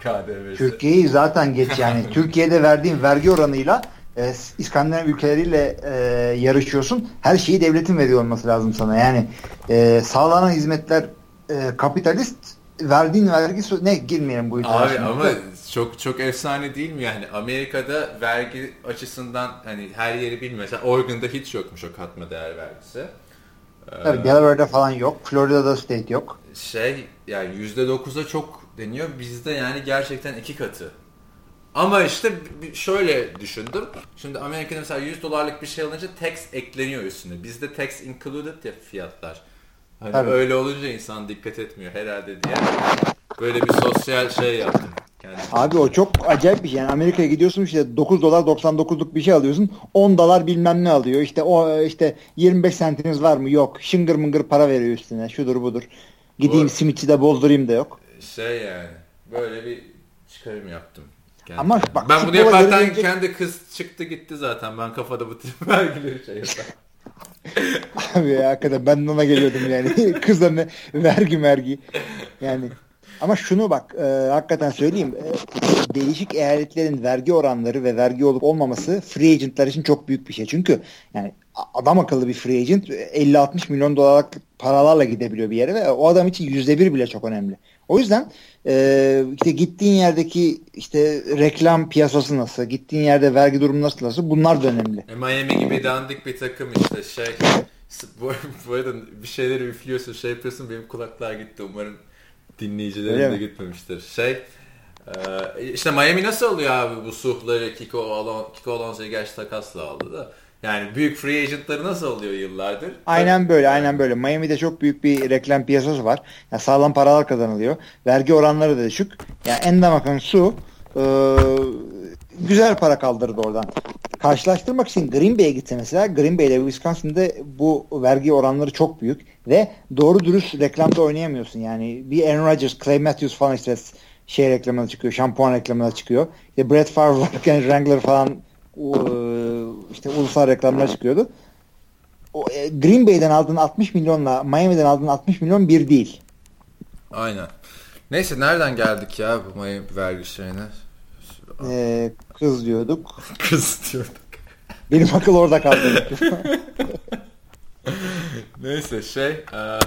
KDV'si. Türkiye'yi zaten geç yani. Türkiye'de verdiğin vergi oranıyla e, İskandinav ülkeleriyle e, yarışıyorsun. Her şeyi devletin veriyor olması lazım sana. Yani e, sağlanan hizmetler e, kapitalist verdiğin vergi ne girmeyelim bu yüzden. Abi şimdi. ama çok çok efsane değil mi yani Amerika'da vergi açısından hani her yeri bilmiyor. Mesela Oregon'da hiç yokmuş o katma değer vergisi. Tabii Delaware'de falan yok. Florida'da state yok. Şey yani %9'a çok deniyor. Bizde yani gerçekten iki katı. Ama işte şöyle düşündüm. Şimdi Amerika'da mesela 100 dolarlık bir şey alınca tax ekleniyor üstüne. Bizde tax included ya fiyatlar. Hani Tabii. öyle olunca insan dikkat etmiyor herhalde diye. Böyle bir sosyal şey yaptım. Kendime. Abi o çok acayip bir şey. Yani Amerika'ya gidiyorsun işte 9 dolar 99'luk bir şey alıyorsun. 10 dolar bilmem ne alıyor. İşte o işte 25 sentiniz var mı? Yok. Şıngır mıngır para veriyor üstüne. Şudur budur. Gideyim Bu, simitçi de bozdurayım da yok. Şey yani böyle bir çıkarım yaptım. Kendi Ama bak ben bunu yaparken gelince... kendi kız çıktı gitti zaten. Ben kafada bu tip vergileri şey yaparım. Abi ya hakikaten ben ona geliyordum yani. Kıza ne vergi vergi. Yani ama şunu bak e, hakikaten söyleyeyim. E, değişik eyaletlerin vergi oranları ve vergi olup olmaması free agentlar için çok büyük bir şey. Çünkü yani adam akıllı bir free agent 50-60 milyon dolarlık paralarla gidebiliyor bir yere ve o adam için %1 bile çok önemli. O yüzden e, işte gittiğin yerdeki işte reklam piyasası nasıl, gittiğin yerde vergi durumu nasıl nasıl bunlar da önemli. E, Miami gibi dandik bir takım işte şey bu, bu arada bir şeyleri üflüyorsun şey yapıyorsun benim kulaklar gitti umarım dinleyicilerin de gitmemiştir. Şey e, işte Miami nasıl alıyor abi bu suhları Kiko, Alon, Kiko Alonso'yu gerçi takasla aldı da. Yani büyük free agentları nasıl alıyor yıllardır? Aynen böyle, aynen böyle. Miami'de çok büyük bir reklam piyasası var. Yani sağlam paralar kazanılıyor. Vergi oranları da düşük. Yani Endamak'ın su e, güzel para kaldırdı oradan. Karşılaştırmak için Green Bay'e gitse mesela Green Bay'de Wisconsin'de bu vergi oranları çok büyük ve doğru dürüst reklamda oynayamıyorsun. Yani bir Aaron Rodgers, Clay Matthews falan işte şey reklamına çıkıyor, şampuan reklamına çıkıyor. İşte Brett Favre varken Wrangler falan işte ulusal reklamlar çıkıyordu. O, e, Green Bay'den aldığın 60 milyonla Miami'den aldığın 60 milyon bir değil. Aynen. Neyse nereden geldik ya bu Miami vergi şeyine? Ee, kız diyorduk. kız diyorduk. Benim akıl orada kaldı. Neyse şey e,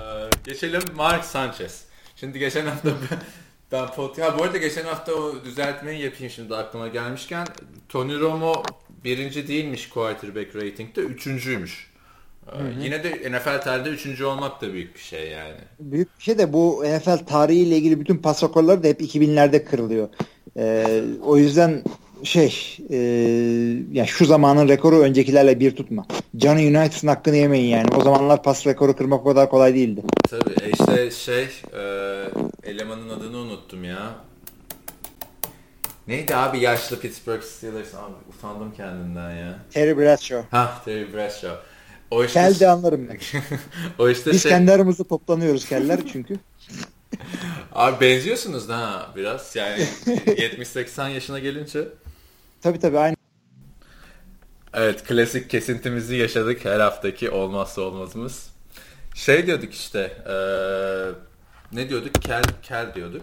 geçelim Mark Sanchez. Şimdi geçen hafta ben pot ya bu arada geçen hafta o düzeltmeyi yapayım şimdi aklıma gelmişken Tony Romo birinci değilmiş quarterback ratingde üçüncüymüş. Hı hı. Yine de NFL tarihinde üçüncü olmak da büyük bir şey yani. Büyük bir şey de bu NFL tarihiyle ilgili bütün pasakorlar da hep 2000'lerde kırılıyor. Ee, o yüzden şey e, ya şu zamanın rekoru öncekilerle bir tutma. Canı United'ın hakkını yemeyin yani. O zamanlar pas rekoru kırmak o kadar kolay değildi. Tabii e işte şey e, elemanın adını unuttum ya. Neydi abi yaşlı Pittsburgh Steelers? Abi utandım kendimden ya. Terry Bradshaw. Ha Terry Bradshaw. O işte, Kel de anlarım ben. o işte Biz şey, kendi aramızda toplanıyoruz keller çünkü. Abi benziyorsunuz da ha biraz. Yani 70-80 yaşına gelince. Tabii tabii aynı. Evet klasik kesintimizi yaşadık her haftaki olmazsa olmazımız. Şey diyorduk işte eee, ne diyorduk? Kel, kel diyorduk.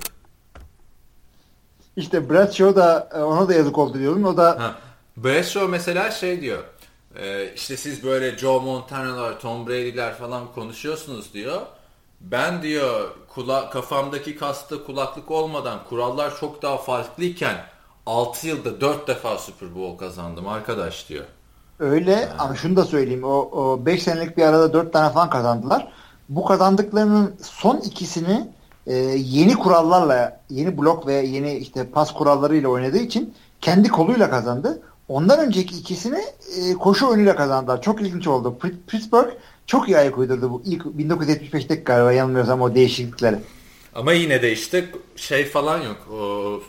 İşte Bradshaw da e, ona da yazık oldu diyordum. O da Ha. Bradshaw mesela şey diyor. eee, işte siz böyle Joe Montana'lar, Tom Brady'ler falan konuşuyorsunuz diyor. Ben diyor kula, kafamdaki kasta kulaklık olmadan kurallar çok daha farklıyken 6 yılda 4 defa Super Bowl kazandım arkadaş diyor. öyle ama şunu da söyleyeyim. O 5 senelik bir arada 4 tane falan kazandılar. Bu kazandıklarının son ikisini e, yeni kurallarla, yeni blok ve yeni işte pas kurallarıyla oynadığı için kendi koluyla kazandı. Ondan önceki ikisini e, koşu oyunuyla kazandılar. Çok ilginç oldu. Pittsburgh çok iyi ayak uydurdu bu ilk 1975'teki galiba yanılmıyorsam o değişiklikleri. Ama yine de işte şey falan yok. O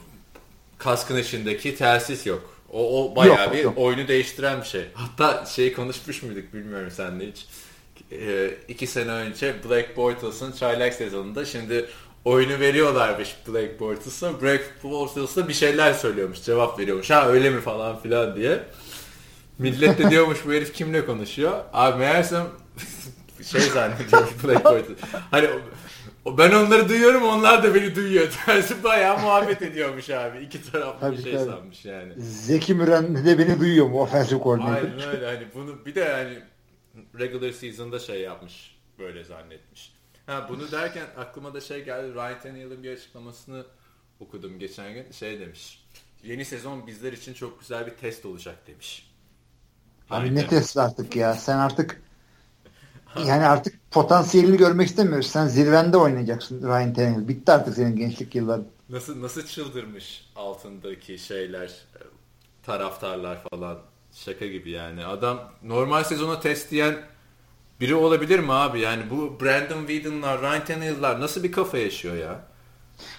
kaskın içindeki telsiz yok. O, o bayağı Yok, bir yok. oyunu değiştiren bir şey. Hatta şey konuşmuş muyduk bilmiyorum sen de hiç. Ee, iki sene önce Black Bortles'ın çaylak sezonunda şimdi oyunu veriyorlarmış Black Bortles'a. Black Bortles'a bir şeyler söylüyormuş, cevap veriyormuş. Ha öyle mi falan filan diye. Millet de diyormuş bu herif kimle konuşuyor? Abi meğersem şey zannediyor Black Bortles. Hani o- ben onları duyuyorum onlar da beni duyuyor. Tersi bayağı muhabbet ediyormuş abi. İki taraflı Tabii, bir şey tabii. sanmış yani. Zeki Müren de beni duyuyor mu offensive coordinator? Aynen öyle hani bunu bir de hani regular season'da şey yapmış böyle zannetmiş. Ha bunu derken aklıma da şey geldi Ryan Tannehill'in bir açıklamasını okudum geçen gün şey demiş. Yeni sezon bizler için çok güzel bir test olacak demiş. Abi Ryan ne test artık ya. Sen artık yani artık potansiyelini görmek istemiyoruz. Sen zirvende oynayacaksın Ryan Tannehill. Bitti artık senin gençlik yılların. Nasıl nasıl çıldırmış altındaki şeyler taraftarlar falan şaka gibi yani. Adam normal sezona test diyen biri olabilir mi abi? Yani bu Brandon Whedon'lar, Ryan Tannehill'lar nasıl bir kafa yaşıyor ya?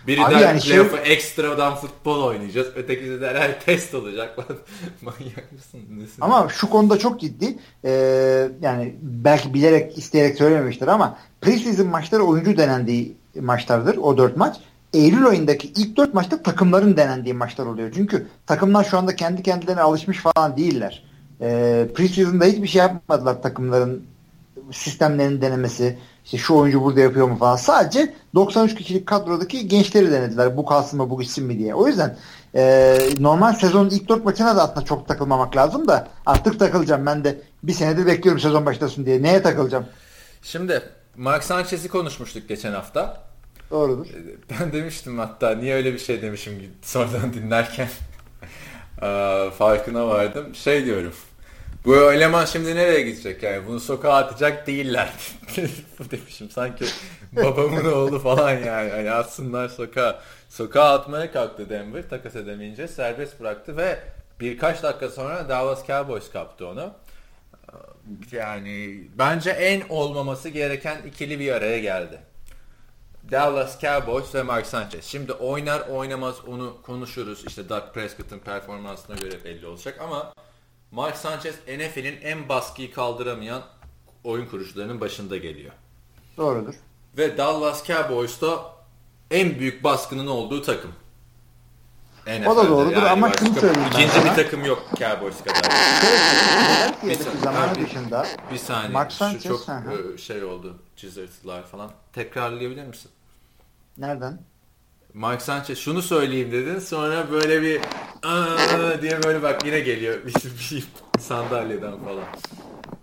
Biri Abi der yani şey- ekstradan futbol oynayacağız. Ötekisi de der "Ay, test olacak lan. Manyak mısın? Nesin? Ama şu konuda çok ciddi. Ee, yani belki bilerek isteyerek söylememiştir ama preseason maçları oyuncu denendiği maçlardır. O dört maç. Eylül ayındaki ilk dört maçta takımların denendiği maçlar oluyor. Çünkü takımlar şu anda kendi kendilerine alışmış falan değiller. Ee, preseason'da hiçbir şey yapmadılar takımların sistemlerinin denemesi. İşte şu oyuncu burada yapıyor mu falan. Sadece 93 kişilik kadrodaki gençleri denediler. Bu kalsın mı bu gitsin mi diye. O yüzden e, normal sezonun ilk dört maçına da aslında çok takılmamak lazım da artık takılacağım. Ben de bir senedir bekliyorum sezon başlasın diye. Neye takılacağım? Şimdi Mark Sanchez'i konuşmuştuk geçen hafta. Doğrudur. Ben demiştim hatta niye öyle bir şey demişim sonradan dinlerken farkına vardım. Şey diyorum. Bu eleman şimdi nereye gidecek yani? Bunu sokağa atacak değiller. Demişim sanki babamın oğlu falan yani. Hani atsınlar sokağa. Sokağa atmaya kalktı Denver takas edemeyince serbest bıraktı ve birkaç dakika sonra Dallas Cowboys kaptı onu. Yani bence en olmaması gereken ikili bir araya geldi. Dallas Cowboys ve Mark Sanchez. Şimdi oynar oynamaz onu konuşuruz. İşte Doug Prescott'ın performansına göre belli olacak ama Mark Sanchez NFL'in en baskıyı kaldıramayan oyun kurucularının başında geliyor. Doğrudur. Ve Dallas Cowboys da en büyük baskının olduğu takım. O da doğrudur ama başka- şunu söyleyeyim İkinci sana. bir takım yok Cowboys kadar. Philadelphia'daki Bir zamanı saniye. dışında Bir saniye. Mark Şu Sanchez, çok hı e, şey oldu. Cızırtılar falan. Tekrarlayabilir misin? nereden? Mark Sanchez şunu söyleyeyim dedin sonra böyle bir Diye böyle bak yine geliyor bir, sandalyeden falan.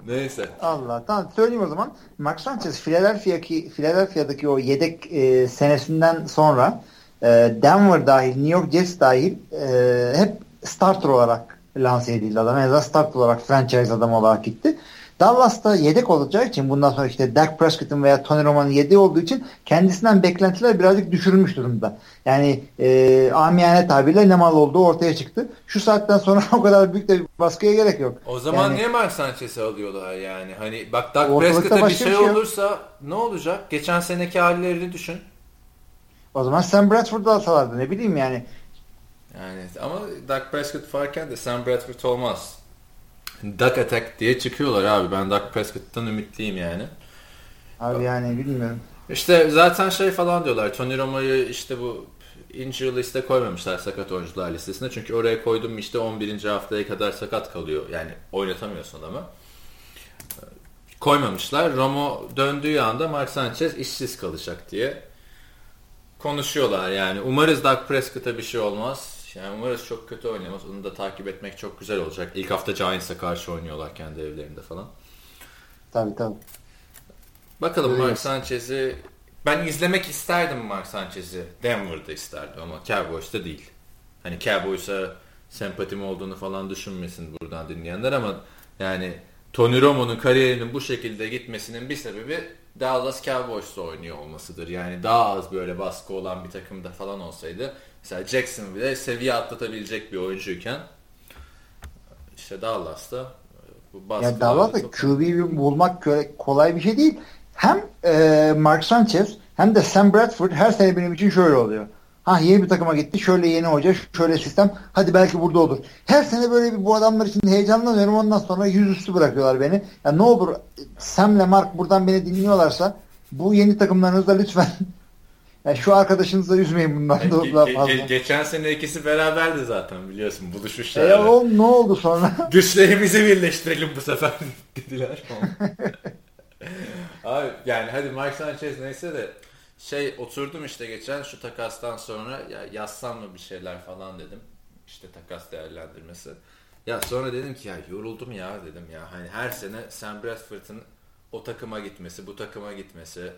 Neyse. Allah tamam söyleyeyim o zaman. Mark Sanchez Philadelphia'daki Philadelphia'daki o yedek e, senesinden sonra e, Denver dahil New York Jets dahil e, hep starter olarak lanse edildi adam. En azından starter olarak franchise adam olarak gitti. Dallas'ta yedek olacağı için bundan sonra işte Dak Prescott'ın veya Tony Romo'nun yedeği olduğu için kendisinden beklentiler birazcık düşürülmüş durumda. Yani e, amiyane tabirle ne mal olduğu ortaya çıktı. Şu saatten sonra o kadar büyük de bir baskıya gerek yok. O zaman yani, niye Mark Sanchez'i alıyorlar yani? Hani bak Dak Prescott'a bir şey, bir şey olursa ne olacak? Geçen seneki hallerini düşün. O zaman Sam Bradford'u alsalardı ne bileyim yani. Yani ama Dak Prescott varken de Sam Bradford olmaz. Duck Attack diye çıkıyorlar abi. Ben Duck Prescott'tan ümitliyim yani. Abi yani bilmiyorum. İşte zaten şey falan diyorlar. Tony Romo'yu işte bu injury liste koymamışlar sakat oyuncular listesine. Çünkü oraya koydum işte 11. haftaya kadar sakat kalıyor. Yani oynatamıyorsun ama. Koymamışlar. Romo döndüğü anda Mark Sanchez işsiz kalacak diye konuşuyorlar yani. Umarız Doug Prescott'a bir şey olmaz. Yani umarız çok kötü oynamaz. Onu da takip etmek çok güzel olacak. İlk hafta Giants'a karşı oynuyorlar kendi evlerinde falan. Tabii tabii. Bakalım Öyle Mark Sanchez'i ben izlemek isterdim Mark Sanchez'i. Denver'da isterdim ama Cowboys'ta değil. Hani Cowboys'a sempatim olduğunu falan düşünmesin buradan dinleyenler ama yani Tony Romo'nun kariyerinin bu şekilde gitmesinin bir sebebi Dallas Cowboys'ta oynuyor olmasıdır. Yani daha az böyle baskı olan bir takımda falan olsaydı mesela Jackson bile seviye atlatabilecek bir oyuncuyken işte Dallas'ta bu baskı ya Dallas'ta. QB'yi bulmak kolay bir şey değil. Hem e, Mark Sanchez hem de Sam Bradford her sene benim için şöyle oluyor. Ha yeni bir takıma gitti. Şöyle yeni hoca, şöyle sistem. Hadi belki burada olur. Her sene böyle bir bu adamlar için heyecanlanıyorum. Ondan sonra yüzüstü bırakıyorlar beni. Ya ne olur Sam'le Mark buradan beni dinliyorlarsa bu yeni takımlarınızda lütfen ya şu arkadaşınızı üzmeyin bundan e, da ge- fazla. Ge- geçen sene ikisi beraberdi zaten biliyorsun buluşmuşlar. E, o ne oldu sonra? Güçlerimizi birleştirelim bu sefer dediler. Abi yani hadi Mark Sanchez neyse de şey oturdum işte geçen şu takastan sonra ya yazsam mı bir şeyler falan dedim. İşte takas değerlendirmesi. Ya sonra dedim ki ya yoruldum ya dedim ya. Hani her sene Sam Bradford'ın o takıma gitmesi, bu takıma gitmesi,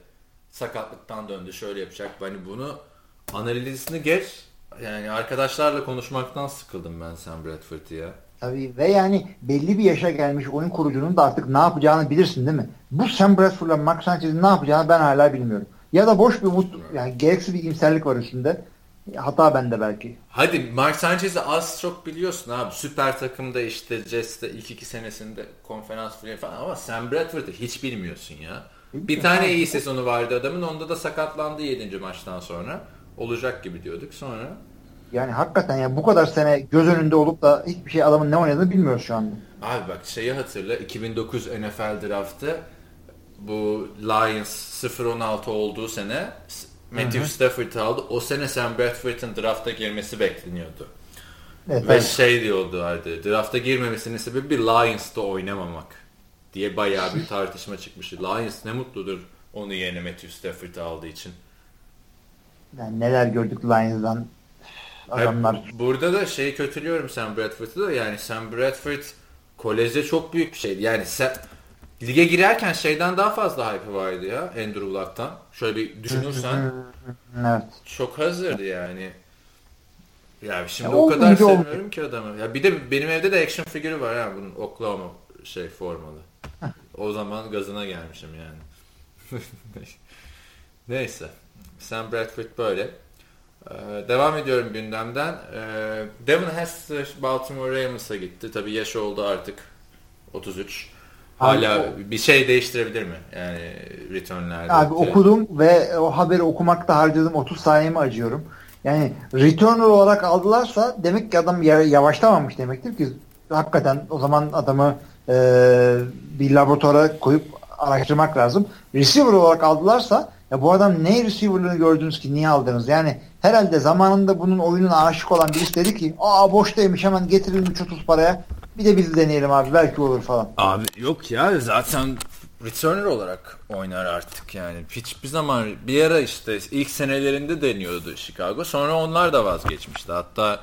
sakatlıktan döndü şöyle yapacak. Hani bunu analizini geç. Yani arkadaşlarla konuşmaktan sıkıldım ben Sam Bradford'ı ya. Tabii ve yani belli bir yaşa gelmiş oyun kurucunun da artık ne yapacağını bilirsin değil mi? Bu Sam Bradford'la Mark Sanchez'in ne yapacağını ben hala bilmiyorum. Ya da boş bir umut yani gereksiz bir imserlik var üstünde. Hata bende belki. Hadi Mark Sanchez'i az çok biliyorsun abi. Süper takımda işte Jets'te ilk iki senesinde konferans falan ama Sam Bradford'ı hiç bilmiyorsun ya. Bir tane iyi sezonu vardı adamın. Onda da sakatlandı 7. maçtan sonra. Olacak gibi diyorduk. Sonra yani hakikaten ya bu kadar sene göz önünde olup da hiçbir şey adamın ne oynadığını bilmiyoruz şu anda. Abi bak şeyi hatırla 2009 NFL draftı bu Lions 0-16 olduğu sene Matthew Stafford aldı. O sene Sam Bradford'ın drafta girmesi bekleniyordu. Evet, Ve evet. şey diyordu vardı. Drafta girmemesinin sebebi Lions'ta oynamamak diye bayağı bir tartışma çıkmıştı. Lions ne mutludur onu yerine Matthew Stafford aldığı için. Yani neler gördük Lions'dan adamlar. Hayır, burada da şeyi kötülüyorum Sam Bradford'u da yani Sam Bradford kolejde çok büyük bir şeydi. Yani sen, lige girerken şeyden daha fazla hype vardı ya Andrew Luck'tan. Şöyle bir düşünürsen evet. çok hazırdı yani. Ya şimdi ya o kadar sevmiyorum ki adamı. Ya bir de benim evde de action figürü var ya bunun Oklahoma şey formalı. O zaman gazına gelmişim yani. Neyse. Sam Bradford böyle. Ee, devam ediyorum gündemden. Ee, Devin Hester Baltimore Ravens'a gitti. Tabii yaş oldu artık. 33. Hala abi, bir şey değiştirebilir mi? Yani returnlerde. Abi okudum ve o haberi okumakta harcadım 30 saniyemi acıyorum. Yani returner olarak aldılarsa demek ki adam yavaşlamamış demektir ki hakikaten o zaman adamı e, bir laboratuvara koyup araştırmak lazım. Receiver olarak aldılarsa ya bu adam ne receiver'lığını gördünüz ki niye aldınız? Yani herhalde zamanında bunun oyununa aşık olan birisi dedi ki aa boştaymış hemen getirin 3-30 paraya bir de biz deneyelim abi belki olur falan. Abi yok ya zaten returner olarak oynar artık yani. Hiçbir zaman bir ara işte ilk senelerinde deniyordu Chicago. Sonra onlar da vazgeçmişti. Hatta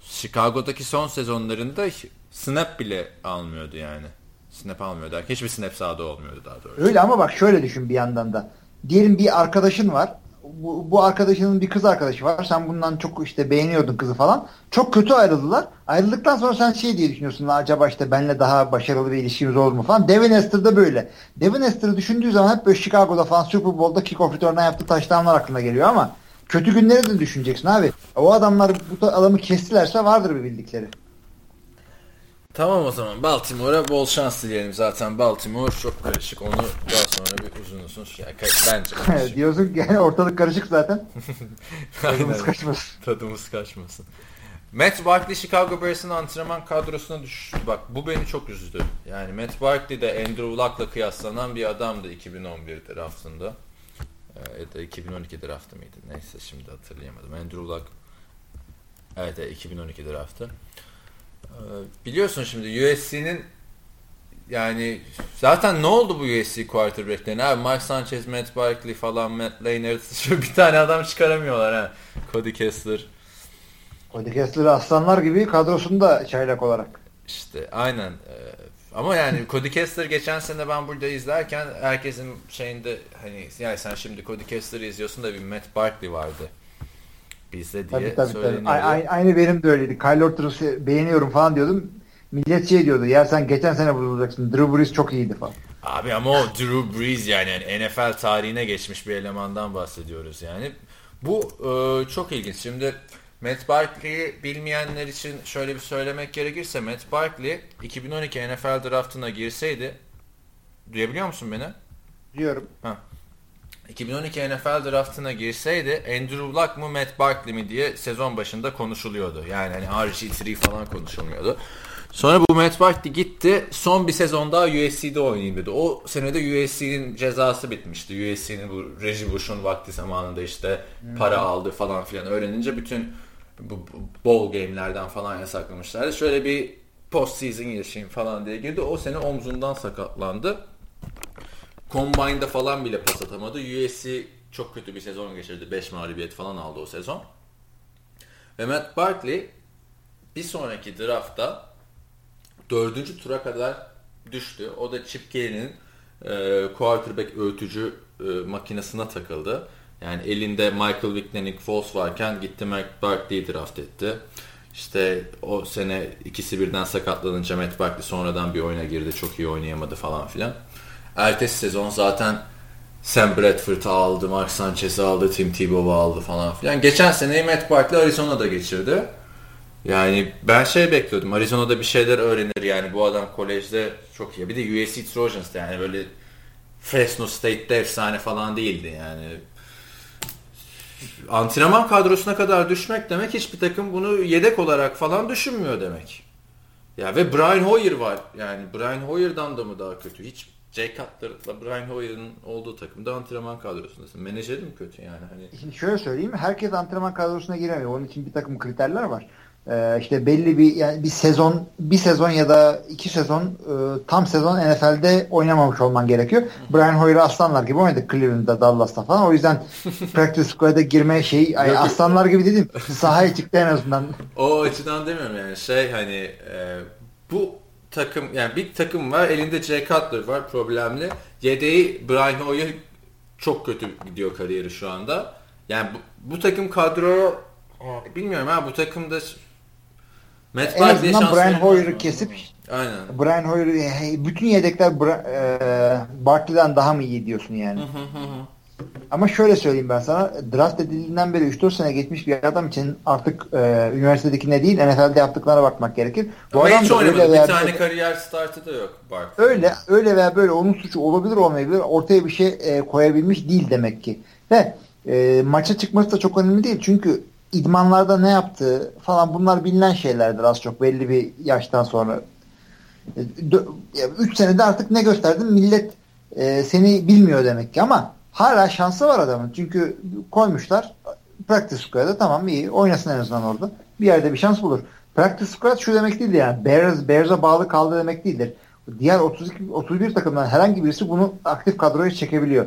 Chicago'daki son sezonlarında snap bile almıyordu yani. Snap almıyordu. Hiçbir snap sahada olmuyordu daha doğrusu. Öyle ama bak şöyle düşün bir yandan da. Diyelim bir arkadaşın var. bu, bu arkadaşının bir kız arkadaşı var. Sen bundan çok işte beğeniyordun kızı falan. Çok kötü ayrıldılar. Ayrıldıktan sonra sen şey diye düşünüyorsun. Acaba işte benle daha başarılı bir ilişkimiz olur mu falan. Devin Hester de böyle. Devin Hester'ı düşündüğü zaman hep böyle Chicago'da falan Super Bowl'da kickoff return'dan yaptığı taştanlar aklına geliyor ama kötü günleri de düşüneceksin abi. O adamlar bu adamı kestilerse vardır bir bildikleri. Tamam o zaman Baltimore'a bol şans dileyelim. Zaten Baltimore çok karışık. Onu daha sonra bir uzun uzun yani bence karışık. Diyorsun ki yani ortalık karışık zaten. Tadımız kaçmasın. Tadımız kaçmasın. Matt Barkley Chicago Bears'ın antrenman kadrosuna düştü. Bak bu beni çok üzdü. Yani Matt Barkley de Andrew Luck'la kıyaslanan bir adamdı 2011 draftında. Ee, ya da 2012 draftı mıydı? Neyse şimdi hatırlayamadım. Andrew Luck Evet, 2012 draftı. Ee, biliyorsun şimdi USC'nin yani zaten ne oldu bu USC quarterback'lerine? Abi Mark Sanchez, Matt Barkley falan, Matt Leinart bir tane adam çıkaramıyorlar ha. Cody Kessler. Cody Kessler aslanlar gibi kadrosunda çaylak olarak. İşte aynen. Ee, ama yani Cody Kessler geçen sene ben burada izlerken herkesin şeyinde hani yani sen şimdi Cody Kessler'ı izliyorsun da bir Matt Barkley vardı bizde diye tabii, tabii, söyleniyordu. Tabii. Aynı, aynı benim de öyleydi. Kyle Ortter'ı beğeniyorum falan diyordum. Millet şey diyordu ya sen geçen sene vurulacaksın. Drew Brees çok iyiydi falan. Abi ama o Drew Brees yani, yani NFL tarihine geçmiş bir elemandan bahsediyoruz yani. Bu e, çok ilginç. Şimdi Matt Barkley'i bilmeyenler için şöyle bir söylemek gerekirse Matt Barkley 2012 NFL draftına girseydi duyabiliyor musun beni? Diyorum. Ha. 2012 NFL draftına girseydi Andrew Luck mı Matt Barkley mi diye sezon başında konuşuluyordu. Yani hani RG3 falan konuşulmuyordu. Sonra bu Matt Barkley gitti. Son bir sezon daha USC'de oynayayım dedi. O senede USC'nin cezası bitmişti. USC'nin bu Reggie Bush'un vakti zamanında işte para hmm. aldı falan filan öğrenince bütün bu bowl game'lerden falan yasaklamışlardı. Şöyle bir post season yaşayayım falan diye girdi. O sene omzundan sakatlandı. Combine'da falan bile pas atamadı. USC çok kötü bir sezon geçirdi. 5 mağlubiyet falan aldı o sezon. Ve Matt Barkley bir sonraki draftta dördüncü tura kadar düştü. O da Chip Kelly'nin e, quarterback öğütücü e, makinesine takıldı. Yani elinde Michael Vick Nick Foles varken gitti Matt Barkley'i draft etti. İşte o sene ikisi birden sakatlanınca Matt Barkley sonradan bir oyuna girdi. Çok iyi oynayamadı falan filan. Ertesi sezon zaten Sam Bradford'ı aldı, Mark Sanchez'i aldı, Tim Tebow'u aldı falan filan. Geçen seneyi Matt Barkley Arizona'da geçirdi. Yani ben şey bekliyordum. Arizona'da bir şeyler öğrenir yani. Bu adam kolejde çok iyi. Bir de USC Trojans yani böyle Fresno State'de efsane falan değildi yani. Antrenman kadrosuna kadar düşmek demek hiçbir takım bunu yedek olarak falan düşünmüyor demek. Ya ve Brian Hoyer var. Yani Brian Hoyer'dan da mı daha kötü? Hiç Jay Cutler'la Brian Hoyer'ın olduğu takımda antrenman kadrosundasın. Menajeri mi kötü yani? Hani... Şimdi şöyle söyleyeyim. Herkes antrenman kadrosuna giremiyor. Onun için bir takım kriterler var. Ee, işte belli bir yani bir sezon bir sezon ya da iki sezon e, tam sezon NFL'de oynamamış olman gerekiyor. Brian Hoyer aslanlar gibi oynadı Cleveland'da, Dallas'ta falan. O yüzden practice squad'a girme şey ay, aslanlar gibi dedim. Sahaya çıktı en azından. O açıdan demiyorum yani şey hani e, bu takım yani bir takım var elinde Jay Cutler var problemli. Yedeği Brian Hoyer çok kötü gidiyor kariyeri şu anda. Yani bu, bu takım kadro bilmiyorum ha bu takımda Matt en azından Brian Hoyer'ı kesip Aynen. Brian Hoyer bütün yedekler Bra e, Barkley'den daha mı iyi diyorsun yani? Ama şöyle söyleyeyim ben sana. Draft edildiğinden beri 3-4 sene geçmiş bir adam için artık e, üniversitedekine değil NFL'de yaptıklarına bakmak gerekir. Bu Ama adam hiç oynamadı. Bir tane kariyer startı da yok Barkley. Öyle, öyle veya böyle onun suçu olabilir olmayabilir. Ortaya bir şey e, koyabilmiş değil demek ki. Ve e, maça çıkması da çok önemli değil. Çünkü idmanlarda ne yaptığı falan bunlar bilinen şeylerdir az çok belli bir yaştan sonra. 3 e, senede artık ne gösterdin millet e, seni bilmiyor demek ki ama hala şansı var adamın. Çünkü koymuşlar practice squad'a tamam iyi oynasın en azından orada. Bir yerde bir şans bulur. Practice squad şu demek değildir yani Bears, Bears'a bağlı kaldı demek değildir. Diğer 32, 31 takımdan herhangi birisi bunu aktif kadroya çekebiliyor.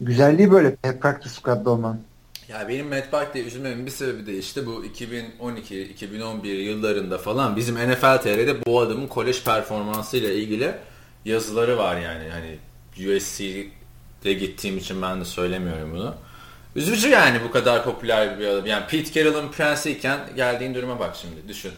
Güzelliği böyle practice squad'da olmanın. Ya benim Matt Barkley üzülmemin bir sebebi de işte bu 2012-2011 yıllarında falan bizim NFL TR'de bu adamın kolej performansıyla ilgili yazıları var yani. Hani USC'de gittiğim için ben de söylemiyorum bunu. Üzücü yani bu kadar popüler bir adam. Yani Pete Carroll'ın prensiyken geldiğin duruma bak şimdi düşün.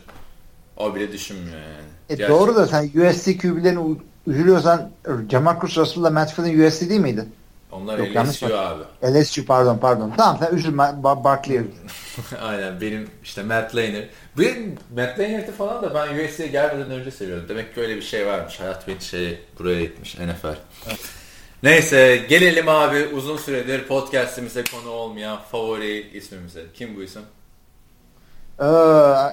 O bile düşünmüyor yani. E Gerçekten. doğru da sen USC QB'lerini üzülüyorsan Jamarcus Russell'la Matt Flynn USC değil miydi? Onlar Yok, LSU abi. LSU pardon pardon. Tamam sen üzülme Bar Barkley'e Aynen benim işte Matt Lehner. Benim Matt Lehner'ı falan da ben USC'ye gelmeden önce seviyordum. Demek ki öyle bir şey varmış. Hayat beni şey buraya gitmiş NFL. Evet. Neyse gelelim abi uzun süredir podcastimize konu olmayan favori ismimize. Kim bu isim? Ee,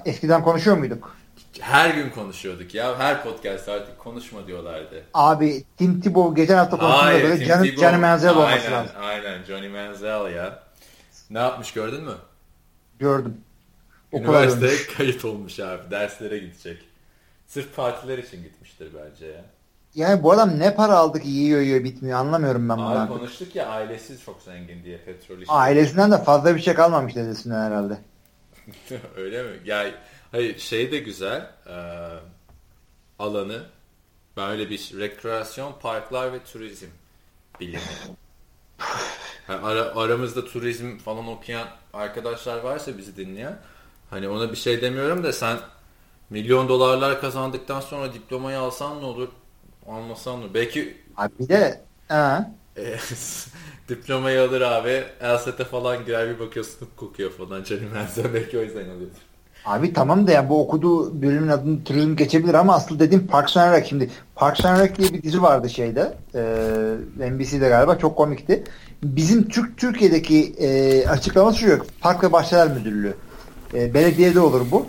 eskiden konuşuyor muyduk? Her gün konuşuyorduk ya. Her podcast artık konuşma diyorlardı. Abi Tim Tebow geçen hafta konuştuğunda böyle Johnny, Johnny Manziel olması aynen, lazım. Aynen Johnny Manziel ya. Ne yapmış gördün mü? Gördüm. Üniversiteye kayıt olmuş abi. Derslere gidecek. Sırf partiler için gitmiştir bence ya. Yani bu adam ne para aldı ki yiyor yiyor bitmiyor anlamıyorum ben bunu. Abi konuştuk ya ailesi çok zengin diye petrol işi. Ailesinden de fazla bir şey kalmamış dedesinden herhalde. Öyle mi? Ya hayır şey de güzel e, alanı böyle bir rekreasyon parklar ve turizm bilimi. Yani ara, aramızda turizm falan okuyan arkadaşlar varsa bizi dinleyen hani ona bir şey demiyorum da sen milyon dolarlar kazandıktan sonra diplomayı alsan ne olur Almasan mı? Belki Abi bir de ha. diplomayı alır abi. Elsete falan girer bir bakıyorsun kokuyor falan. Canım Enzel belki o yüzden alıyordur. Abi tamam da yani bu okuduğu bölümün adını turizm geçebilir ama asıl dediğim Parks and Rec. Şimdi Parks and Rec diye bir dizi vardı şeyde. E, NBC'de galiba çok komikti. Bizim Türk Türkiye'deki e, açıklaması şu yok. Park ve Bahçeler Müdürlüğü. E, belediyede olur bu.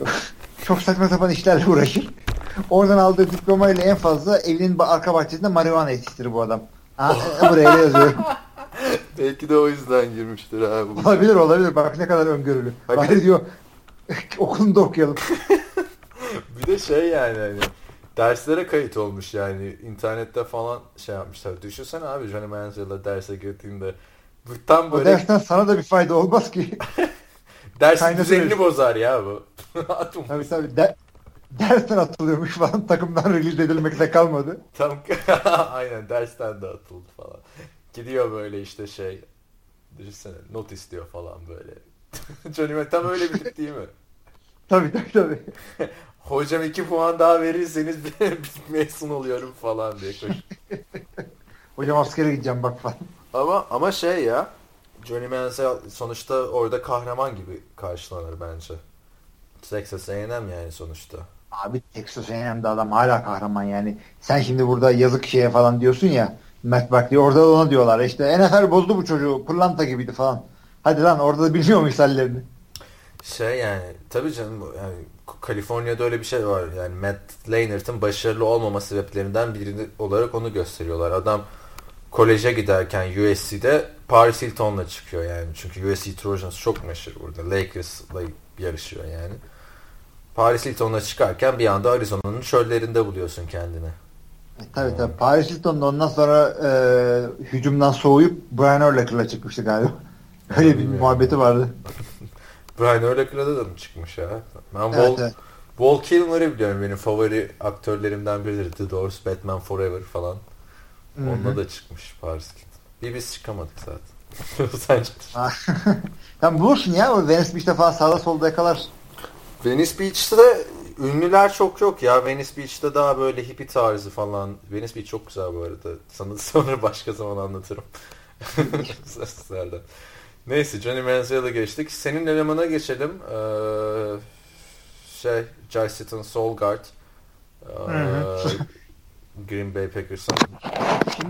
çok saçma sapan işlerle uğraşır. Oradan aldığı diplomayla en fazla evinin arka bahçesinde marihuana yetiştirir bu adam. Ha, e, buraya yazıyorum. Belki de o yüzden girmiştir abi. Olabilir olabilir. Bak ne kadar öngörülü. Bari diyor okulunda okuyalım. bir de şey yani hani derslere kayıt olmuş yani internette falan şey yapmışlar. Düşünsene abi Johnny Manziel'la derse girdiğinde tam böyle... O dersten sana da bir fayda olmaz ki. Dersin düzenini bozar ya bu. tabii tabii. De dersten atılıyormuş falan takımdan release edilmekte kalmadı. Tam aynen dersten de atıldı falan. Gidiyor böyle işte şey düşünsene not istiyor falan böyle. Johnny tam öyle bir tip değil mi? tabii tabii tabii. Hocam iki puan daha verirseniz mezun oluyorum falan diye koş. Hocam askere gideceğim bak falan. Ama ama şey ya Johnny Manziel sonuçta orada kahraman gibi karşılanır bence. Texas A&M yani sonuçta. Abi Texas A&M'de adam hala kahraman yani. Sen şimdi burada yazık şeye falan diyorsun ya. Matt Barkley orada da ona diyorlar. İşte NFL bozdu bu çocuğu. Pırlanta gibiydi falan. Hadi lan orada da bilmiyor muyuz hallerini? Şey yani tabii canım yani Kaliforniya'da öyle bir şey var. Yani Matt Leinart'ın başarılı olmama sebeplerinden biri olarak onu gösteriyorlar. Adam koleje giderken USC'de Paris Hilton'la çıkıyor yani. Çünkü USC Trojans çok meşhur burada. Lakers'la yarışıyor yani. Paris Hilton'a çıkarken bir anda Arizona'nın çöllerinde buluyorsun kendini. Tabii tabii. Paris Hilton'da ondan sonra e, hücumdan soğuyup Brian Urlacher'la çıkmıştı galiba. Öyle bir muhabbeti vardı. Brian Urlacher'la da mı çıkmış ya? Ben evet, Wall, evet. Wall Kilmer'ı biliyorum. Benim favori aktörlerimden biridir. The Doors, Batman Forever falan. Onda da çıkmış Paris Hilton. Bir biz çıkamadık zaten. Sence? Sen bulursun ya. O Venice Beach'te falan sağda solda yakalar. Venice Beach'te ünlüler çok yok ya. Venice Beach'te daha böyle hippie tarzı falan. Venice Beach çok güzel bu arada. Sana sonra başka zaman anlatırım. Neyse Johnny Manziel'e geçtik. Senin elemana geçelim. Ee, şey, Soul Guard. Ee, Green Bay Packers'ın.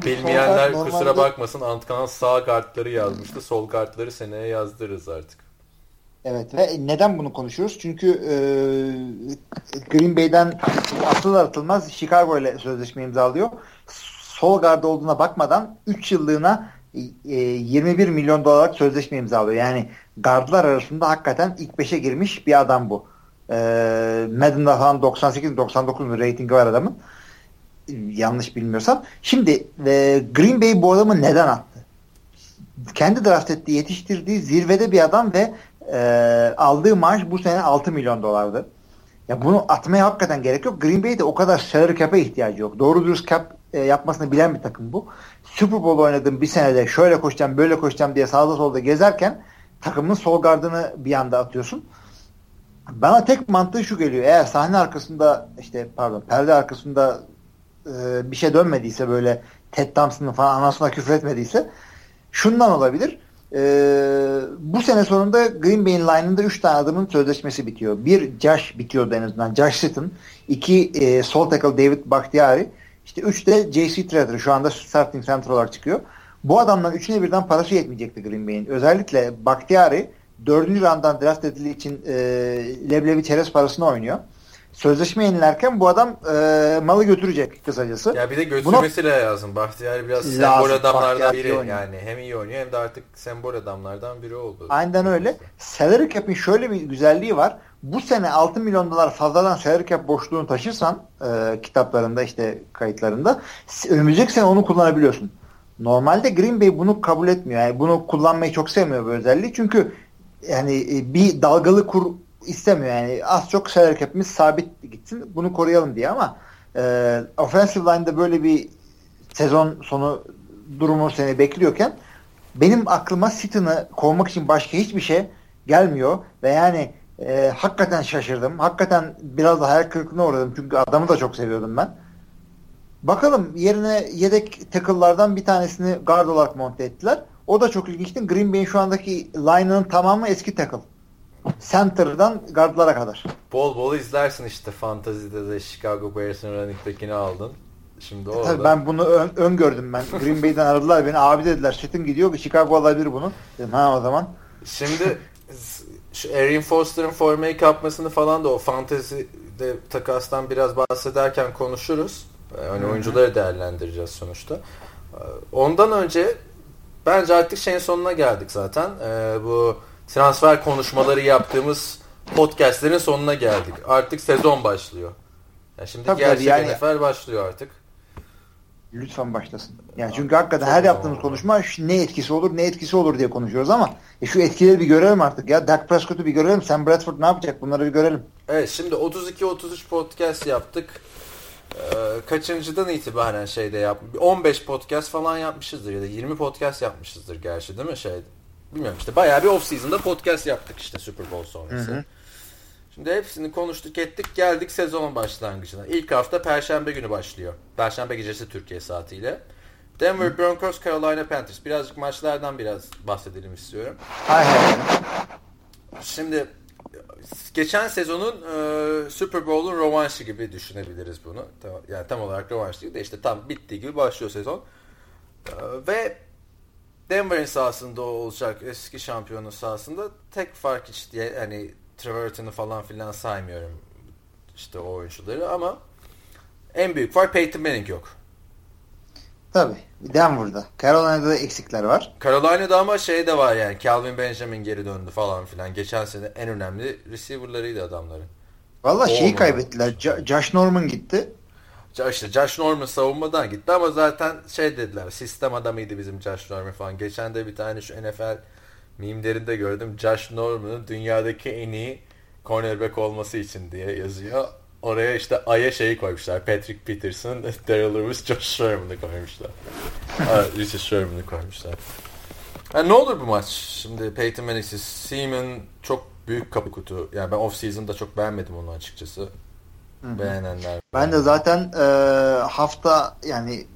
Bilmeyenler kusura normalde... bakmasın Antkan sağ guardları yazmıştı. Sol guardları seneye yazdırırız artık. Evet ve neden bunu konuşuyoruz? Çünkü e, Green Bay'den atılır atılmaz Chicago ile sözleşme imzalıyor. Sol guard olduğuna bakmadan 3 yıllığına e, 21 milyon dolarlık sözleşme imzalıyor. Yani gardlar arasında hakikaten ilk 5'e girmiş bir adam bu. E, Madden'da falan 98-99 ratingi var adamın. Yanlış bilmiyorsam. Şimdi e, Green Bay bu adamı neden attı? Kendi draft ettiği, yetiştirdiği zirvede bir adam ve e, aldığı maaş bu sene 6 milyon dolardı. Ya bunu atmaya hakikaten gerek yok. Green Bay'de o kadar salary cap'e ihtiyacı yok. Doğru dürüst cap e, yapmasını bilen bir takım bu. Super Bowl oynadım bir senede şöyle koşacağım böyle koşacağım diye sağda solda gezerken takımın sol gardını bir anda atıyorsun. Bana tek mantığı şu geliyor. Eğer sahne arkasında işte pardon perde arkasında e, bir şey dönmediyse böyle Ted Thompson'ın falan anasına küfür etmediyse şundan olabilir. E, bu sene sonunda Green Bay'in line'ında 3 tane adamın sözleşmesi bitiyor. Bir Josh bitiyordu en azından. Josh Sitton. iki e, sol tackle David Bakhtiari. İşte 3 de J.C. Treader. Şu anda starting center olarak çıkıyor. Bu adamların üçüne birden parası yetmeyecekti Green Bay'in. Özellikle Bakhtiari dördüncü randan draft edildiği için e, leblebi çerez parasını oynuyor. Sözleşme yenilerken bu adam e, malı götürecek kısacası. Ya bir de götürmesi Buna, lazım. Bahtiyar biraz lazım, sembol adamlardan biri. Yani hem iyi oynuyor hem de artık sembol adamlardan biri oldu. Aynen öyle. Salary cap'in şöyle bir güzelliği var. Bu sene 6 milyon dolar fazladan salary cap boşluğunu taşırsan e, kitaplarında işte kayıtlarında önümüzdeki sene onu kullanabiliyorsun. Normalde Green Bay bunu kabul etmiyor. Yani bunu kullanmayı çok sevmiyor bu özelliği. Çünkü yani e, bir dalgalı kur istemiyor. Yani az çok salary cap'imiz sabit gitsin. Bunu koruyalım diye ama e, offensive line'da böyle bir sezon sonu durumu seni bekliyorken benim aklıma Sitton'ı kovmak için başka hiçbir şey gelmiyor ve yani e, hakikaten şaşırdım. Hakikaten biraz da hayal kırıklığına uğradım. Çünkü adamı da çok seviyordum ben. Bakalım yerine yedek tackle'lardan bir tanesini guard olarak monte ettiler. O da çok ilginçti. Green Bay'in şu andaki line'ının tamamı eski tackle. Center'dan guardlara kadar. Bol bol izlersin işte fantazide de Chicago Bears'ın running back'ini aldın. Şimdi orada. Tabii ben bunu ön, öngördüm ben. Green Bay'den aradılar beni. Abi dediler Çetin gidiyor. Chicago alabilir bunu. Dedim ha o zaman. Şimdi şu Erin Foster'ın formayı kapmasını falan da o fantezide takastan biraz bahsederken konuşuruz. Yani oyuncuları değerlendireceğiz sonuçta. Ee, ondan önce bence artık şeyin sonuna geldik zaten. Ee, bu transfer konuşmaları yaptığımız podcastlerin sonuna geldik. Artık sezon başlıyor. Yani şimdi tabii gerçek yani, NFL başlıyor artık. Lütfen başlasın. Yani çünkü hakikaten her yaptığımız konuşma ne etkisi olur ne etkisi olur diye konuşuyoruz ama e şu etkileri bir görelim artık ya. Dak Prescott'u bir görelim. Sam Bradford ne yapacak bunları bir görelim. Evet şimdi 32-33 podcast yaptık. Ee, kaçıncıdan itibaren şeyde yap 15 podcast falan yapmışızdır ya da 20 podcast yapmışızdır gerçi değil mi şey bilmiyorum işte bayağı bir off season'da podcast yaptık işte Super Bowl sonrası. Hı hı. Şimdi hepsini konuştuk ettik geldik sezon başlangıcına. İlk hafta Perşembe günü başlıyor. Perşembe gecesi Türkiye saatiyle. Denver. Broncos, Carolina Panthers. Birazcık maçlardan biraz bahsedelim istiyorum. Şimdi geçen sezonun e, Super Bowl'un rövanşı gibi düşünebiliriz bunu. Tam, yani tam olarak rövanş değil de işte tam bittiği gibi başlıyor sezon. E, ve Denver'in sahasında olacak eski şampiyonun sahasında tek fark işte yani Trevorton'u falan filan saymıyorum işte o oyuncuları ama en büyük fark Peyton Manning yok. Tabii. Denver'da. Carolina'da da eksikler var. Carolina'da ama şey de var yani Calvin Benjamin geri döndü falan filan. Geçen sene en önemli receiver'larıydı adamların. Valla şeyi kaybettiler. Jo- Josh Norman gitti. İşte Josh Norman savunmadan gitti ama zaten şey dediler sistem adamıydı bizim Josh Norman falan. Geçen de bir tane şu NFL mimlerinde gördüm. Josh Norman'ın dünyadaki en iyi cornerback olması için diye yazıyor. Oraya işte Ay'a şeyi koymuşlar. Patrick Peterson, Daryl Lewis, Josh Sherman'ı koymuşlar. Richard Sherman'ı koymuşlar. Yani ne olur bu maç? Şimdi Peyton Manning'siz. Seaman çok büyük kapı kutu. Yani ben off season'da çok beğenmedim onu açıkçası. Hı-hı. Beğenenler. Ben de zaten e, hafta yani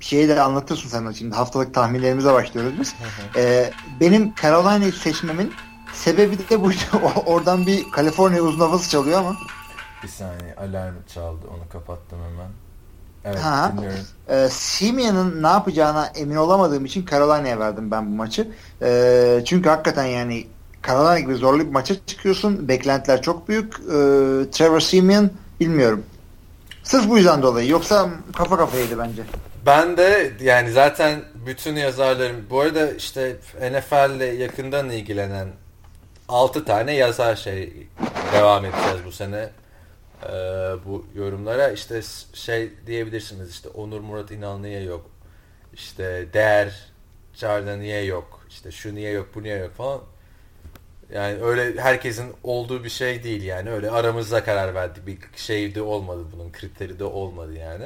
şeyi de anlatırsın sen şimdi haftalık tahminlerimize başlıyoruz biz. e, benim Carolina'yı seçmemin sebebi de bu. Oradan bir Kaliforniya uzun havası çalıyor ama. Bir saniye alarm çaldı onu kapattım hemen. Evet ha. dinliyorum. E, Simeon'ın ne yapacağına emin olamadığım için Carolina'ya verdim ben bu maçı. E, çünkü hakikaten yani Carolina gibi zorlu bir maça çıkıyorsun. Beklentiler çok büyük. E, Trevor Simeon bilmiyorum. Sırf bu yüzden dolayı. Yoksa kafa kafaydı bence. Ben de yani zaten bütün yazarlarım bu arada işte NFL ile yakından ilgilenen 6 tane yazar şey devam edeceğiz bu sene ee, bu yorumlara işte şey diyebilirsiniz işte Onur Murat İnal niye yok işte Değer Çağrı'da niye yok işte şu niye yok bu niye yok falan Yani öyle herkesin olduğu bir şey değil yani. Öyle aramızda karar verdik. Bir şey de olmadı bunun. Kriteri de olmadı yani.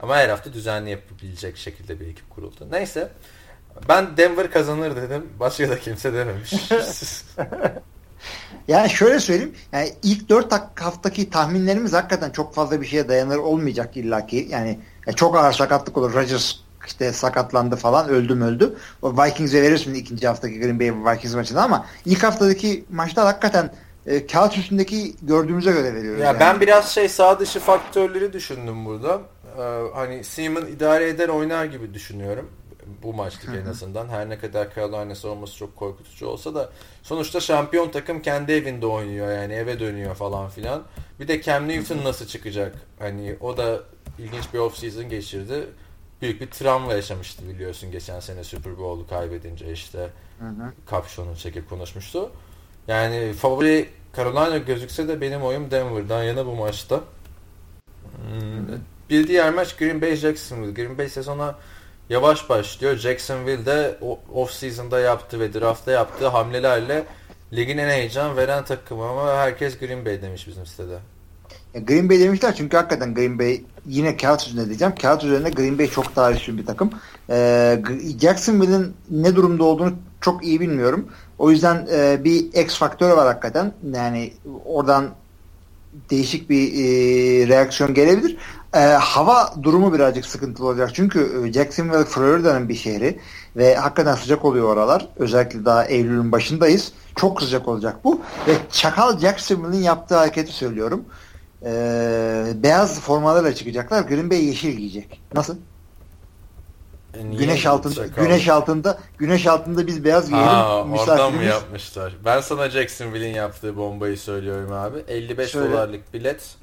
Ama her hafta düzenli yapabilecek şekilde bir ekip kuruldu. Neyse. Ben Denver kazanır dedim. Başka da kimse dememiş. yani şöyle söyleyeyim. Yani ilk 4 haftaki tahminlerimiz hakikaten çok fazla bir şeye dayanır olmayacak illaki. Yani, yani çok ağır sakatlık olur. Rodgers işte sakatlandı falan öldüm öldü. O Vikings'e verirsin ikinci haftaki Green Bay Vikings maçında ama ilk haftadaki maçta hakikaten e, kağıt üstündeki gördüğümüze göre veriyoruz. Ya yani. ben biraz şey sağ dışı faktörleri düşündüm burada. Ee, hani Seaman idare eder oynar gibi düşünüyorum. Bu maçtık en azından. Her ne kadar Carolina savunması çok korkutucu olsa da sonuçta şampiyon takım kendi evinde oynuyor yani eve dönüyor falan filan. Bir de Cam Newton nasıl çıkacak? Hani o da ilginç bir off season geçirdi büyük bir travma yaşamıştı biliyorsun geçen sene Super Bowl'u kaybedince işte hı hı. kapşonu çekip konuşmuştu. Yani favori Carolina gözükse de benim oyum Denver'dan yana bu maçta. Hmm. Bir diğer maç Green Bay Jacksonville. Green Bay sezona yavaş başlıyor. Jacksonville de off season'da yaptı ve draft'ta yaptığı hamlelerle ligin en heyecan veren takımı ama herkes Green Bay demiş bizim sitede. Green Bay demişler çünkü hakikaten Green Bay yine kağıt üzerinde diyeceğim. Kağıt üzerinde Green Bay çok daha üstün bir takım. Ee, Jacksonville'in ne durumda olduğunu çok iyi bilmiyorum. O yüzden e, bir X faktörü var hakikaten. Yani oradan değişik bir e, reaksiyon gelebilir. E, hava durumu birazcık sıkıntılı olacak. Çünkü e, Jacksonville Florida'nın bir şehri ve hakikaten sıcak oluyor oralar. Özellikle daha Eylül'ün başındayız. Çok sıcak olacak bu. Ve Çakal Jacksonville'in yaptığı hareketi söylüyorum e, beyaz formalarla çıkacaklar. Green Bay yeşil giyecek. Nasıl? E güneş altında şaka güneş altında güneş altında biz beyaz giyelim. Aa, oradan mı yapmışlar? Ben sana Jacksonville'in yaptığı bombayı söylüyorum abi. 55 Şöyle. dolarlık bilet.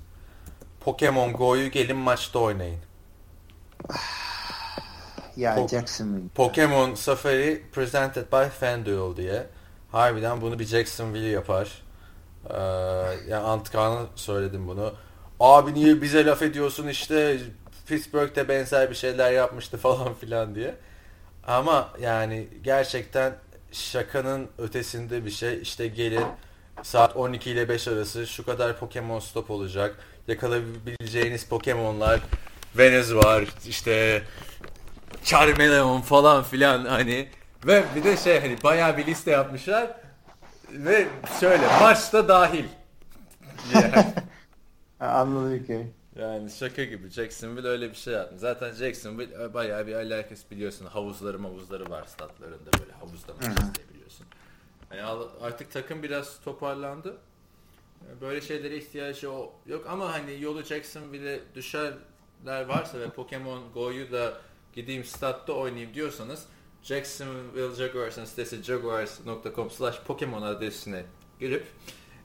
Pokemon Go'yu gelin maçta oynayın. ya po- Jacksonville. Pokemon Safari presented by FanDuel diye. Harbiden bunu bir Jacksonville yapar. Ee, yani Antkan'a söyledim bunu. Abi niye bize laf ediyorsun işte Pittsburgh'te benzer bir şeyler yapmıştı falan filan diye. Ama yani gerçekten şakanın ötesinde bir şey. İşte gelin saat 12 ile 5 arası şu kadar Pokemon stop olacak. Yakalayabileceğiniz Pokemon'lar Venez var işte Charmeleon falan filan hani ve bir de şey hani bayağı bir liste yapmışlar ve şöyle maçta dahil. Yani. Anladım ki. Yani şaka gibi Jacksonville öyle bir şey yaptı. Zaten Jacksonville e, bayağı bir alakası biliyorsun. Havuzları mavuzları var statlarında böyle havuzda maç izleyebiliyorsun. Yani artık takım biraz toparlandı. E, böyle şeylere ihtiyacı yok ama hani yolu Jacksonville'e düşerler varsa ve Pokemon Go'yu da gideyim statta oynayayım diyorsanız Jacksonville Jaguars'ın sitesi jaguars.com slash Pokemon adresine girip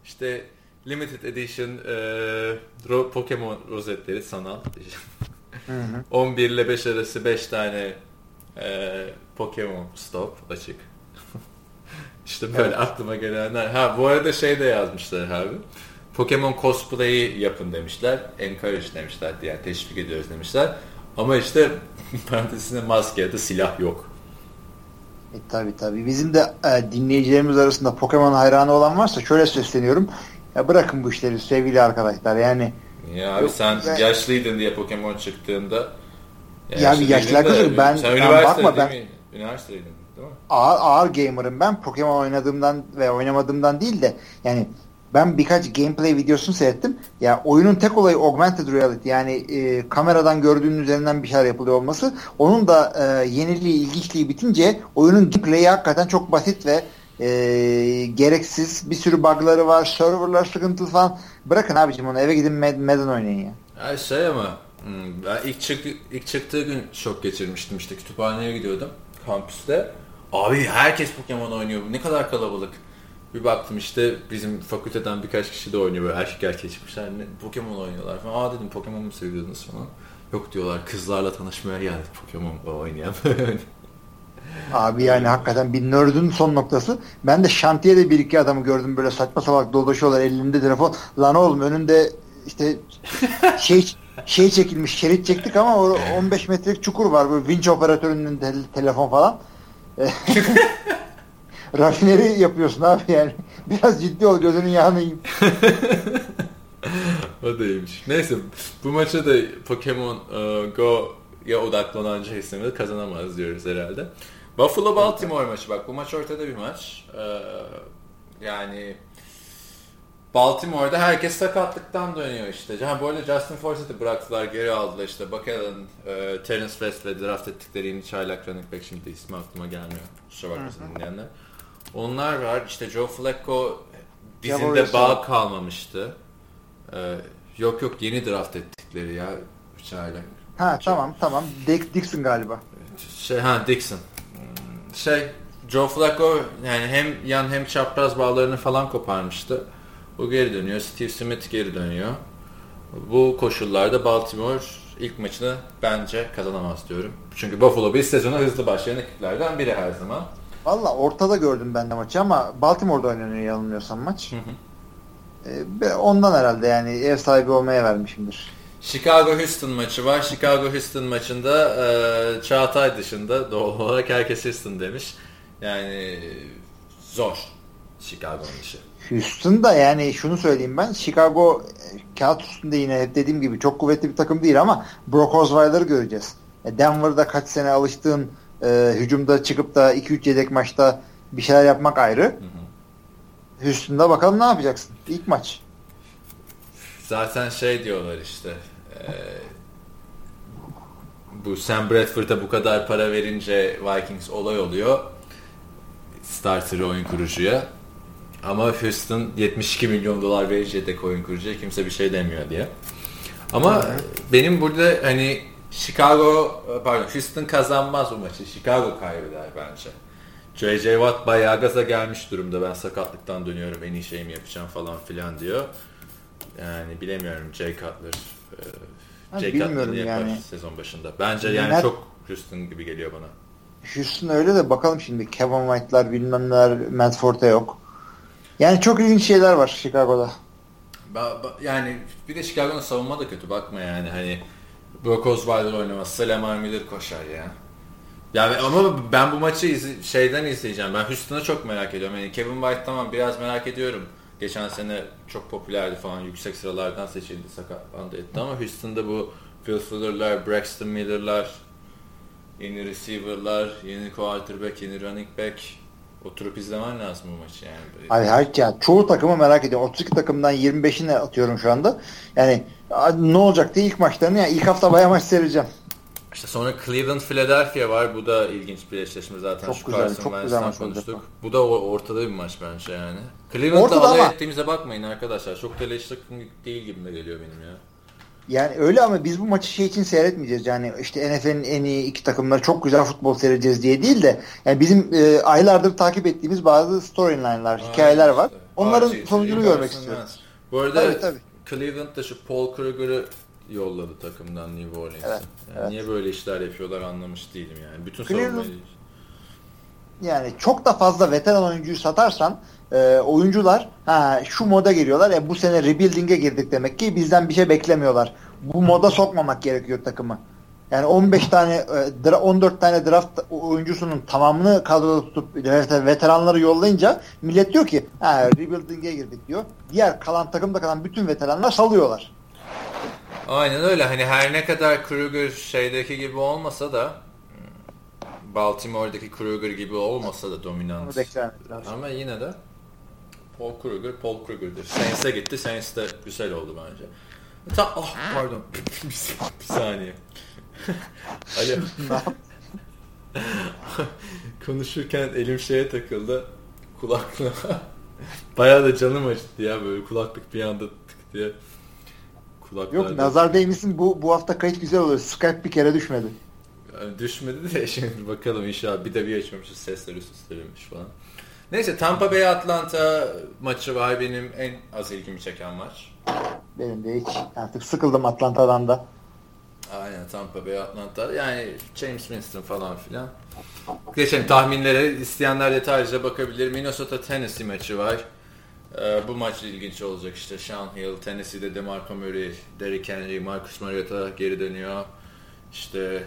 işte limited edition e, Pokemon rozetleri sanal 11 ile 5 arası 5 tane e, Pokemon stop açık. işte böyle evet. aklıma gelenler. Ha bu arada şey de yazmışlar abi. Pokemon cosplay'i yapın demişler. Encourage demişler. Yani teşvik ediyoruz demişler. Ama işte parantezinde maske ya da silah yok. E, tabii tabii. Bizim de e, dinleyicilerimiz arasında Pokemon hayranı olan varsa şöyle sesleniyorum. Ya bırakın bu işleri sevgili arkadaşlar. Yani ya abi sen yani, yaşlıydın diye Pokemon çıktığında ya, ya bir yaşlı arkadaşım ben, sen ben bakma ben üniversiteydin değil mi? Ağır, ağır gamer'ım ben. Pokemon oynadığımdan ve oynamadığımdan değil de yani ben birkaç gameplay videosunu seyrettim. Ya oyunun tek olayı augmented reality yani e, kameradan gördüğün üzerinden bir şeyler yapılıyor olması. Onun da e, yeniliği, ilginçliği bitince oyunun gameplay'i hakikaten çok basit ve e, gereksiz. Bir sürü bug'ları var. Serverlar sıkıntılı falan. Bırakın abicim onu eve gidin Mad Madden oynayın ya. Ya şey ama hmm, ben ilk, çık ilk çıktığı gün şok geçirmiştim işte kütüphaneye gidiyordum kampüste. Abi herkes Pokemon oynuyor. Ne kadar kalabalık. Bir baktım işte bizim fakülteden birkaç kişi de oynuyor böyle erkek erkeğe çıkmışlar. Ne, Pokemon oynuyorlar falan. Aa dedim Pokemon mu seviyordunuz falan. Yok diyorlar kızlarla tanışmaya geldik Pokemon oynayan. Abi yani hakikaten bir nerd'ün son noktası. Ben de şantiyede bir iki adamı gördüm böyle saçma salak dolaşıyorlar elinde telefon. Lan oğlum önünde işte şey şey çekilmiş şerit çektik ama o 15 metrelik çukur var böyle vinç operatörünün te- telefon falan. rafineri yapıyorsun abi yani. Biraz ciddi ol gözünün yağını yiyeyim. o da iyiymiş. Neyse bu maça da Pokemon uh, Go'ya odaklanan Jason'ı kazanamaz diyoruz herhalde. Buffalo Baltimore maçı bak bu maç ortada bir maç. Ee, yani Baltimore'da herkes sakatlıktan dönüyor işte. Ha, bu arada Justin Forsett'i bıraktılar, geri aldılar işte. Allen, e, Terence West ve draft ettikleri yeni çaylak running back şimdi ismi aklıma gelmiyor. Kusura bakmasın dinleyenler. Onlar var. İşte Joe Flacco dizinde bağ kalmamıştı. Ee, yok yok yeni draft ettikleri ya çaylak. Ha şey, tamam tamam. Dick Dixon galiba. Şey ha Dixon. Şey Joe Flacco yani hem yan hem çapraz bağlarını falan koparmıştı. O geri dönüyor. Steve Smith geri dönüyor. Bu koşullarda Baltimore ilk maçını bence kazanamaz diyorum. Çünkü Buffalo bir sezona hızlı başlayan ekiplerden biri her zaman. Valla ortada gördüm ben de maçı ama Baltimore'da oynanıyor yanılmıyorsam maç. Hı hı. Ee, ondan herhalde yani ev sahibi olmaya vermişimdir. Chicago Houston maçı var. Chicago Houston maçında e, Çağatay dışında doğal olarak herkes Houston demiş. Yani zor Chicago'nun işi. Houston da yani şunu söyleyeyim ben Chicago e, kağıt üstünde yine hep dediğim gibi çok kuvvetli bir takım değil ama Brock Osweiler'ı göreceğiz. E, Denver'da kaç sene alıştığın e, hücumda çıkıp da 2-3 yedek maçta bir şeyler yapmak ayrı. Hı hı. Houston'da bakalım ne yapacaksın? İlk maç. Zaten şey diyorlar işte e, bu Sam Bradford'a bu kadar para verince Vikings olay oluyor. Starter oyun kurucuya. Ama Houston 72 milyon dolar verecek oyun kurucuya kimse bir şey demiyor diye. Ama Hı-hı. benim burada hani Chicago pardon Houston kazanmaz bu maçı. Chicago kaybeder bence. J.J. Watt bayağı gaza gelmiş durumda. Ben sakatlıktan dönüyorum en iyi şeyimi yapacağım falan filan diyor. Yani bilemiyorum Jay Cutler. E, Jay Cutler yapar yani. sezon başında. Bence yani Net, çok Houston gibi geliyor bana. Houston öyle de bakalım şimdi Kevin White'lar bilmem neler Matt Forte yok. Yani çok ilginç şeyler var Chicago'da. Yani bir de Chicago'nun savunma da kötü bakma yani hani Brock Osweiler oynaması, Lamar Miller koşar ya. Yani ama ben bu maçı iz şeyden izleyeceğim. Ben Houston'ı çok merak ediyorum. Yani Kevin White tamam biraz merak ediyorum. Geçen sene çok popülerdi falan. Yüksek sıralardan seçildi. Sakatlandı etti ama Houston'da bu Phil Fuller'lar, Braxton Miller'lar, yeni receiver'lar, yeni quarterback, yeni running back Oturup izlemen lazım bu maçı yani. Hayır hayır ya çoğu takımı merak ediyorum. 32 takımdan 25'ine atıyorum şu anda. Yani ne olacak diye ilk maçlarını yani ilk hafta baya maç seyredeceğim. İşte sonra Cleveland Philadelphia var. Bu da ilginç bir eşleşme zaten. Çok Şu güzel, çok güzel maç konuştuk. Olacak. Bu da ortada bir maç bence yani. Cleveland'da alay ama... ettiğimize bakmayın arkadaşlar. Çok teleşlik değil gibi geliyor benim ya. Yani öyle ama biz bu maçı şey için seyretmeyeceğiz. Yani işte NFL'in en iyi iki takımları çok güzel futbol seyredeceğiz diye değil de yani bizim e, aylardır takip ettiğimiz bazı storyline'lar, hikayeler var. Onların Archie, sonucunu görmek istiyoruz. Bu arada tabii, tabii. Cleveland'da şu Paul Kruger'ı yolladı takımdan New Orleans'a. Evet, yani evet. Niye böyle işler yapıyorlar anlamış değilim yani. Bütün Cleveland, yani çok da fazla veteran oyuncuyu satarsan e, oyuncular ha, şu moda giriyorlar. E, bu sene rebuilding'e girdik demek ki bizden bir şey beklemiyorlar. Bu moda sokmamak gerekiyor takımı. Yani 15 tane 14 e, tane draft oyuncusunun tamamını kadroda tutup veteranları yollayınca millet diyor ki ha, rebuilding'e girdik diyor. Diğer kalan takımda kalan bütün veteranlar salıyorlar. Aynen öyle. Hani her ne kadar Kruger şeydeki gibi olmasa da Baltimore'daki Kruger gibi olmasa da dominant. Ama yine de Paul Kruger, Paul Kruger'dır. Saints'e gitti. Saints de güzel oldu bence. Ta oh, pardon. bir, saniye. Alo. Konuşurken elim şeye takıldı. Kulaklığa. Bayağı da canım acıttı ya böyle kulaklık bir anda tık diye. Kulaklarda... Yok nazar değmesin bu, bu hafta kayıt güzel oluyor. Skype bir kere düşmedi. Yani düşmedi de şimdi bakalım inşallah bir de bir açmamışız sesler üst üste falan. Neyse Tampa Bay Atlanta maçı var benim en az ilgimi çeken maç. Benim de hiç artık sıkıldım Atlanta'dan da. Aynen Tampa Bay Atlanta. Yani James Winston falan filan. Geçelim tahminlere. isteyenler detaylıca bakabilir. Minnesota Tennessee maçı var. Ee, bu maç ilginç olacak işte. Sean Hill, Tennessee'de DeMarco Murray, Derrick Henry, Marcus Mariota geri dönüyor. İşte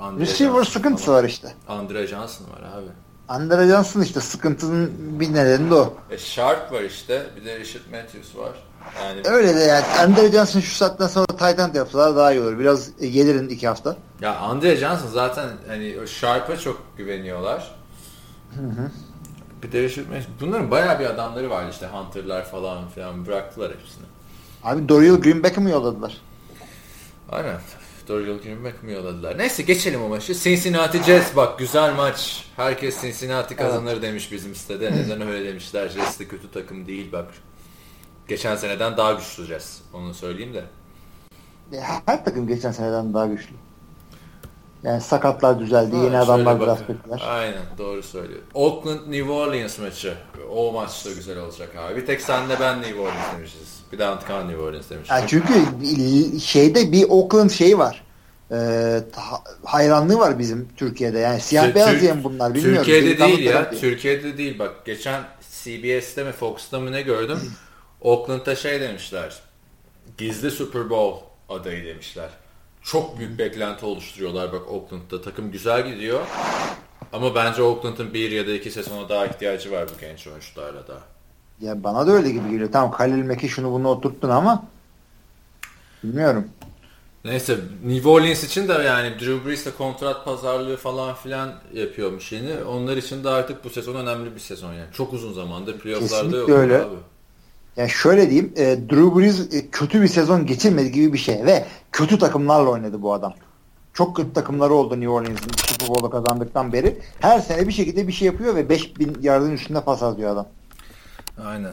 Andre Receiver sıkıntısı var işte. Andre Johnson var abi. Andre Johnson işte sıkıntının bir nedeni de o. E, Sharp var işte. Bir de Richard Matthews var. Yani Öyle de yani Andre Johnson şu saatten sonra tight end yapsalar daha iyi olur. Biraz e, gelirin iki hafta. ya Andre Johnson zaten hani Sharp'a çok güveniyorlar. Bir de Richard Matthews. Bunların bayağı bir adamları var işte Hunter'lar falan filan bıraktılar hepsini. Abi Dorial Greenback'ı mı yolladılar? Aynen. Dorial Greenback mi yolladılar? Neyse geçelim o maçı. Cincinnati Jets bak güzel maç. Herkes Cincinnati kazanır demiş bizim sitede. Neden öyle demişler? Jets de kötü takım değil bak. Geçen seneden daha güçlü Jets. Onu söyleyeyim de. Her takım geçen seneden daha güçlü. Yani sakatlar düzeldi. Ha, Yeni adamlar biraz kötüler. Aynen doğru söylüyor. Oakland New Orleans maçı. O maç da güzel olacak abi. Bir tek senle ben New Orleans demişiz. Bir de Antkan New Orleans demişiz. Yani çünkü şeyde bir Oakland şeyi var. Ha- hayranlığı var bizim Türkiye'de. Yani siyah Tür- beyaz diyen bunlar bilmiyorum. Türkiye'de Delikanlı değil ya. tarafı. Türkiye'de değil bak. Geçen CBS'te mi Fox'ta mı ne gördüm? Oakland'da şey demişler. Gizli Super Bowl adayı demişler. Çok büyük beklenti oluşturuyorlar bak Oakland'da. Takım güzel gidiyor. Ama bence Oakland'ın bir ya da iki sezona daha ihtiyacı var bu genç oyuncularla da. Ya bana da öyle gibi geliyor. Tamam Khalil Mack'i şunu bunu oturttun ama bilmiyorum. Neyse New Orleans için de yani Drew Brees'le kontrat pazarlığı falan filan yapıyormuş yeni. Onlar için de artık bu sezon önemli bir sezon yani. Çok uzun zamandır playoff'larda yok. Öyle. Abi. Yani şöyle diyeyim. E, Drew Brees e, kötü bir sezon geçirmedi gibi bir şey ve kötü takımlarla oynadı bu adam. Çok kötü takımları oldu New Orleans'ın Super Bowl'u kazandıktan beri. Her sene bir şekilde bir şey yapıyor ve 5000 yardın üstünde pas atıyor adam. Aynen.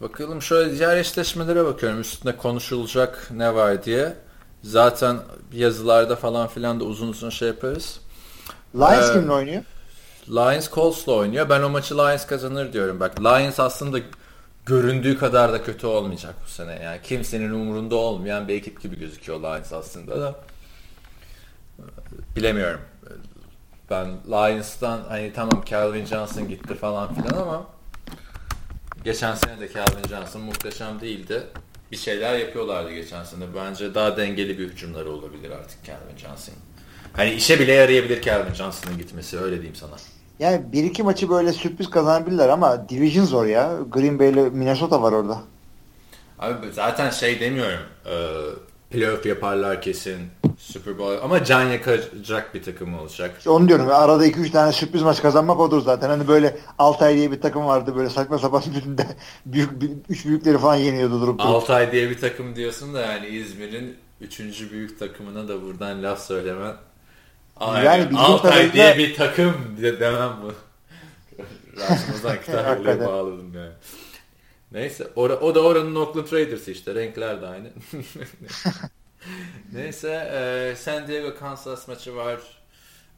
Bakalım şöyle diğer eşleşmelere bakıyorum. Üstünde konuşulacak ne var diye. Zaten yazılarda falan filan da uzun uzun şey yaparız. Lions Ee, kimle oynuyor? Lions Colts'la oynuyor. Ben o maçı Lions kazanır diyorum. Bak Lions aslında göründüğü kadar da kötü olmayacak bu sene. Yani kimsenin umurunda olmayan bir ekip gibi gözüküyor Lions aslında da. Bilemiyorum. Ben Lions'tan hani tamam Calvin Johnson gitti falan filan ama geçen sene de Calvin Johnson muhteşem değildi. Bir şeyler yapıyorlardı geçen sene. Bence daha dengeli bir hücumları olabilir artık Calvin Johnson. Hani işe bile yarayabilir Calvin Johnson'ın gitmesi öyle diyeyim sana. Yani bir iki maçı böyle sürpriz kazanabilirler ama division zor ya. Green Bay ile Minnesota var orada. Abi zaten şey demiyorum. Playoff yaparlar kesin. Super Bowl ama can yakacak bir takım olacak. İşte onu diyorum. Arada 2-3 tane sürpriz maç kazanmak odur zaten. Hani böyle Altay diye bir takım vardı böyle saçma sapan bütünde büyük, büyük, üç büyükleri falan yeniyordu durup durup. Altay diye bir takım diyorsun da yani İzmir'in üçüncü büyük takımına da buradan laf söylemen. Ay, Yani bildiğim Altay kadarıyla- diye bir takım de demem bu. Rasmus'dan kitap bağladım yani. Neyse ora- o da oranın Oakland Raiders'ı işte renkler de aynı. Neyse e, San Diego Kansas maçı var.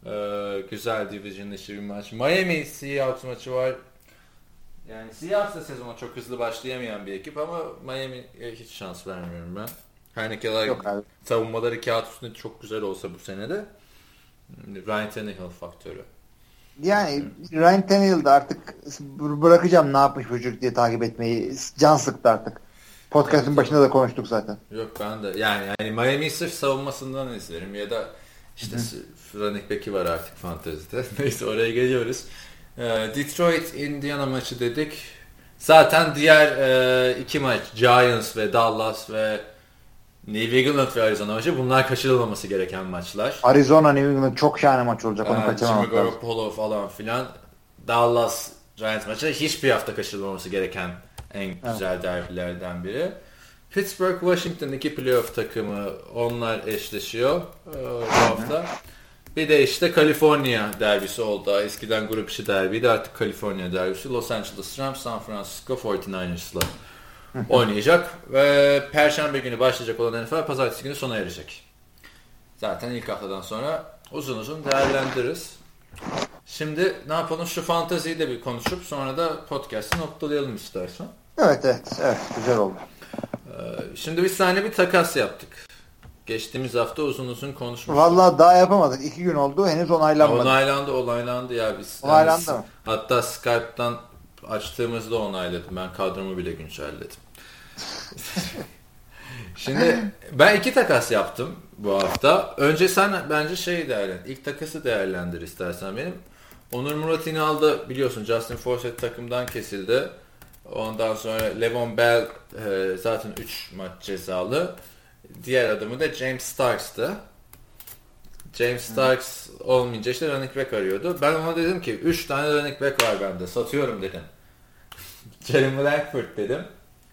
E, güzel division dışı bir maç. Miami Seahawks maçı var. Yani Seahawks da sezona çok hızlı başlayamayan bir ekip ama Miami'ye hiç şans vermiyorum ben. Her ne kadar savunmaları kağıt üstünde çok güzel olsa bu senede Ryan Tannehill faktörü. Yani Ryan Tannehill de artık bırakacağım ne yapmış çocuk diye takip etmeyi. Can sıktı artık. Podcast'ın başında da konuştuk zaten. Yok ben de yani, yani Miami sırf savunmasından izlerim ya da işte running back'i var artık fantezide. Neyse oraya geliyoruz. Ee, Detroit Indiana maçı dedik. Zaten diğer e, iki maç Giants ve Dallas ve New England ve Arizona maçı bunlar kaçırılmaması gereken maçlar. Arizona New England çok şahane maç olacak. Onu Ee, Jimmy kaçırmamak lazım. Garoppolo falan filan. Dallas Giants maçı hiçbir hafta kaçırılmaması gereken en güzel derbilerden biri. Pittsburgh Washington iki playoff takımı onlar eşleşiyor ee, bu hafta. Bir de işte Kaliforniya derbisi oldu. Eskiden grup içi derbiydi artık Kaliforniya derbisi. Los Angeles Rams San Francisco 49ers'la oynayacak. Ve Perşembe günü başlayacak olan NFL Pazartesi günü sona erecek. Zaten ilk haftadan sonra uzun uzun değerlendiririz. Şimdi ne yapalım şu fanteziyi de bir konuşup sonra da podcast'ı noktalayalım istersen. Evet evet. Evet güzel oldu. Ee, Şimdi biz seninle bir takas yaptık. Geçtiğimiz hafta uzun uzun konuşmuştuk. Vallahi daha yapamadık. İki gün oldu. Henüz onaylanmadı. Onaylandı onaylandı ya biz. Onaylandı yani- mı? Hatta Skype'tan açtığımızda onayladım. Ben kadromu bile güncelledim. Şimdi ben iki takas yaptım bu hafta. Önce sen bence şey değerlendir. İlk takası değerlendir istersen benim. Onur Murat İnal biliyorsun Justin Forsett takımdan kesildi. Ondan sonra Levon Bell e, zaten 3 maç cezalı. Diğer adamı da James Starks'tı. James Starks olmayınca işte running back arıyordu. Ben ona dedim ki 3 tane running back var bende. Satıyorum dedim. Jeremy Langford dedim.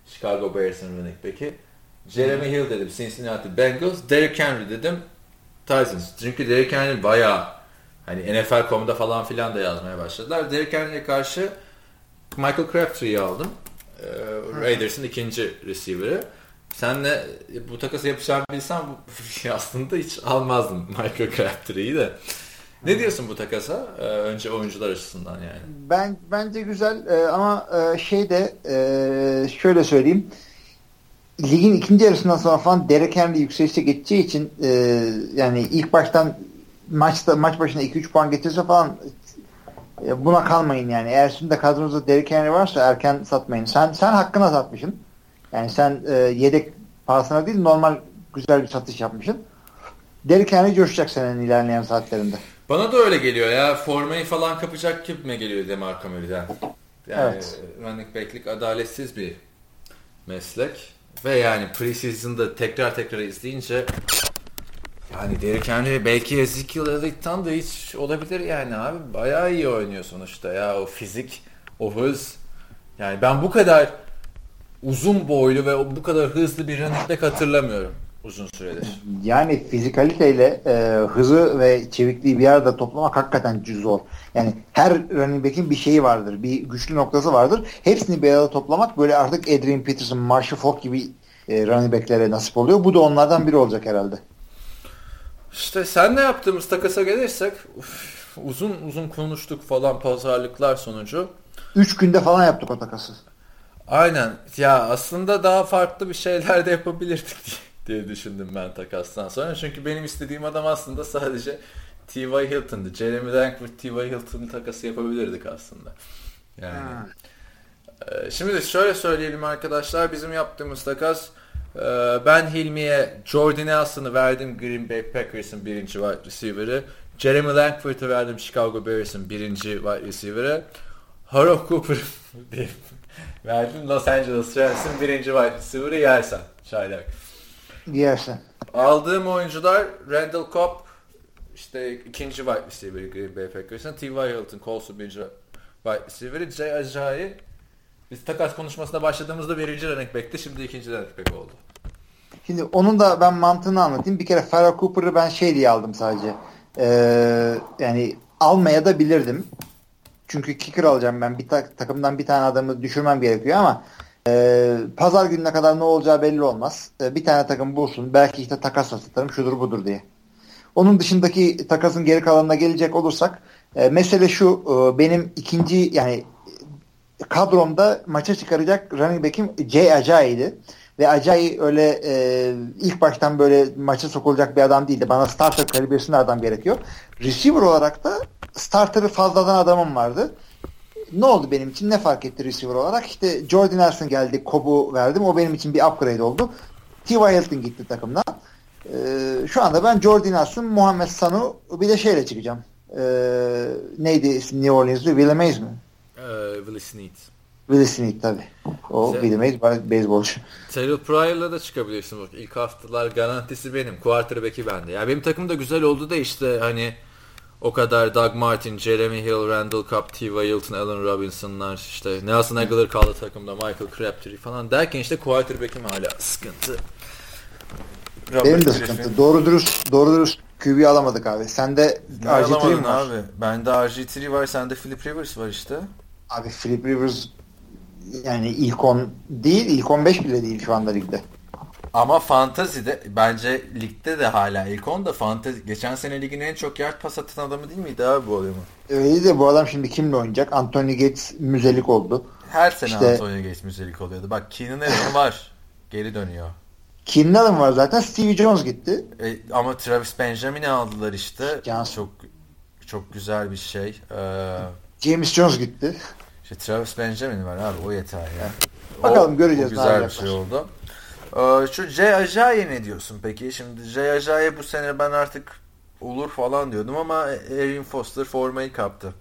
Chicago Bears'ın running back'i. Jeremy Hill dedim. Cincinnati Bengals. Derrick Henry dedim. Titans. Çünkü Derrick Henry bayağı hani NFL.com'da falan filan da yazmaya başladılar. Derrick Henry'e karşı Michael Crabtree'yi aldım. Ee, Raiders'ın ikinci receiver'ı. Senle bu takası yapacağımı bilsem aslında hiç almazdım Michael Crabtree'yi de. Ne diyorsun bu takasa? Ee, önce oyuncular açısından yani. Ben bence güzel ee, ama e, şey de e, şöyle söyleyeyim. Ligin ikinci yarısından sonra falan Derek Henry yükselişe geçeceği için e, yani ilk baştan maçta maç başına 2-3 puan getirse falan e, buna kalmayın yani. Eğer şimdi de kadronuzda Derek Henry varsa erken satmayın. Sen sen hakkına satmışsın. Yani sen e, yedek parasına değil normal güzel bir satış yapmışsın. Derek Henry coşacak senin ilerleyen saatlerinde. Bana da öyle geliyor ya. Formayı falan kapacak gibi mi geliyor Demarco Murray'den? Yani evet. running back'lik adaletsiz bir meslek. Ve yani preseason'da tekrar tekrar izleyince yani Derrick Henry belki Ezekiel Elliott'tan da hiç olabilir yani abi. Bayağı iyi oynuyor sonuçta ya. O fizik, o hız. Yani ben bu kadar uzun boylu ve bu kadar hızlı bir running hatırlamıyorum uzun süredir. Yani fizikaliteyle e, hızı ve çevikliği bir arada toplamak hakikaten zor. Yani her running back'in bir şeyi vardır. Bir güçlü noktası vardır. Hepsini bir arada toplamak böyle artık Adrian Peterson, Marshall Falk gibi e, running back'lere nasip oluyor. Bu da onlardan biri olacak herhalde. İşte sen ne yaptığımız takasa gelirsek uf, uzun uzun konuştuk falan pazarlıklar sonucu. Üç günde falan yaptık o takası. Aynen. Ya aslında daha farklı bir şeyler de yapabilirdik diye düşündüm ben takastan sonra. Çünkü benim istediğim adam aslında sadece T.Y. Hilton'dı. Jeremy Langford T.Y. Hilton takası yapabilirdik aslında. Yani. Ha. E, şimdi de şöyle söyleyelim arkadaşlar. Bizim yaptığımız takas e, ben Hilmi'ye Jordan Nelson'ı verdim Green Bay Packers'ın birinci wide receiver'ı. Jeremy Langford'ı verdim Chicago Bears'ın birinci wide receiver'ı. Harold Cooper verdim Los Angeles Rams'ın birinci wide receiver'ı yersen. Çaylak. Yersen. Aldığım oyuncular Randall Cobb işte ikinci wide receiver Green Bay Packers'ın T.Y. Hilton Colson birinci wide receiver'ı Jay Ajayi biz takas konuşmasına başladığımızda birinci running back'ti şimdi ikinci running back oldu. Şimdi onun da ben mantığını anlatayım. Bir kere Farrah Cooper'ı ben şey diye aldım sadece. Ee, yani almaya da bilirdim. Çünkü kicker alacağım ben. Bir ta- takımdan bir tane adamı düşürmem gerekiyor ama e, pazar gününe kadar ne olacağı belli olmaz. E, bir tane takım bulsun. Belki işte takasla satarım şudur budur diye. Onun dışındaki takasın geri kalanına gelecek olursak e, mesele şu e, benim ikinci yani kadromda maça çıkaracak running back'im Jay Ajayi'di. Ve Ajayi öyle e, ilk baştan böyle maça sokulacak bir adam değildi. Bana starter kalibresinde adam gerekiyor. Receiver olarak da starter'ı fazladan adamım vardı. Ne oldu benim için? Ne fark etti receiver olarak? İşte Jordan Nelson geldi. Cobb'u verdim. O benim için bir upgrade oldu. T.Y. Hilton gitti takımdan. Ee, şu anda ben Jordan Nelson, Muhammed Sanu bir de şeyle çıkacağım. Ee, neydi isim New Orleans'lı? Willie Mays mi? Ee, Willie Snead. Willie Snead tabi. O Sen, Willie Mays beyzbolcu. Terrell Pryor'la da çıkabilirsin. Bak, ilk haftalar garantisi benim. Quarterback'i bende. Yani benim takım da güzel oldu da işte hani o kadar Doug Martin, Jeremy Hill, Randall Cobb, T.Y. Hilton, Allen Robinson'lar işte Nelson Aguilar kaldı takımda, Michael Crabtree falan derken işte quarterback'im hala sıkıntı. Robert Benim de sıkıntı. Doğru dürüst, doğru dürüst QB alamadık abi. Sende RG3 mi var? Abi. Bende RG3 var, sende Philip Rivers var işte. Abi Philip Rivers yani ilk 10 değil, ilk 15 bile değil şu anda ligde. Ama fantazide bence ligde de hala ilk 10'da fantazi geçen sene ligin en çok yard pas atan adamı değil miydi abi bu adamı? Öyle de bu adam şimdi kimle oynayacak? Anthony Gates müzelik oldu. Her sene işte, Anthony Gates müzelik oluyordu. Bak Keenan Allen var. Geri dönüyor. Keenan Allen var zaten. Stevie Jones gitti. E, ama Travis Benjamin'i aldılar işte. Johnson. Çok çok güzel bir şey. Ee, James Jones gitti. İşte Travis Benjamin var abi o yeter ya. Bakalım o, göreceğiz. O güzel bir şey oldu. Ee, şu Jay Ajayi ne diyorsun peki? Şimdi Jay Ajayi bu sene ben artık olur falan diyordum ama Erin Foster formayı kaptı.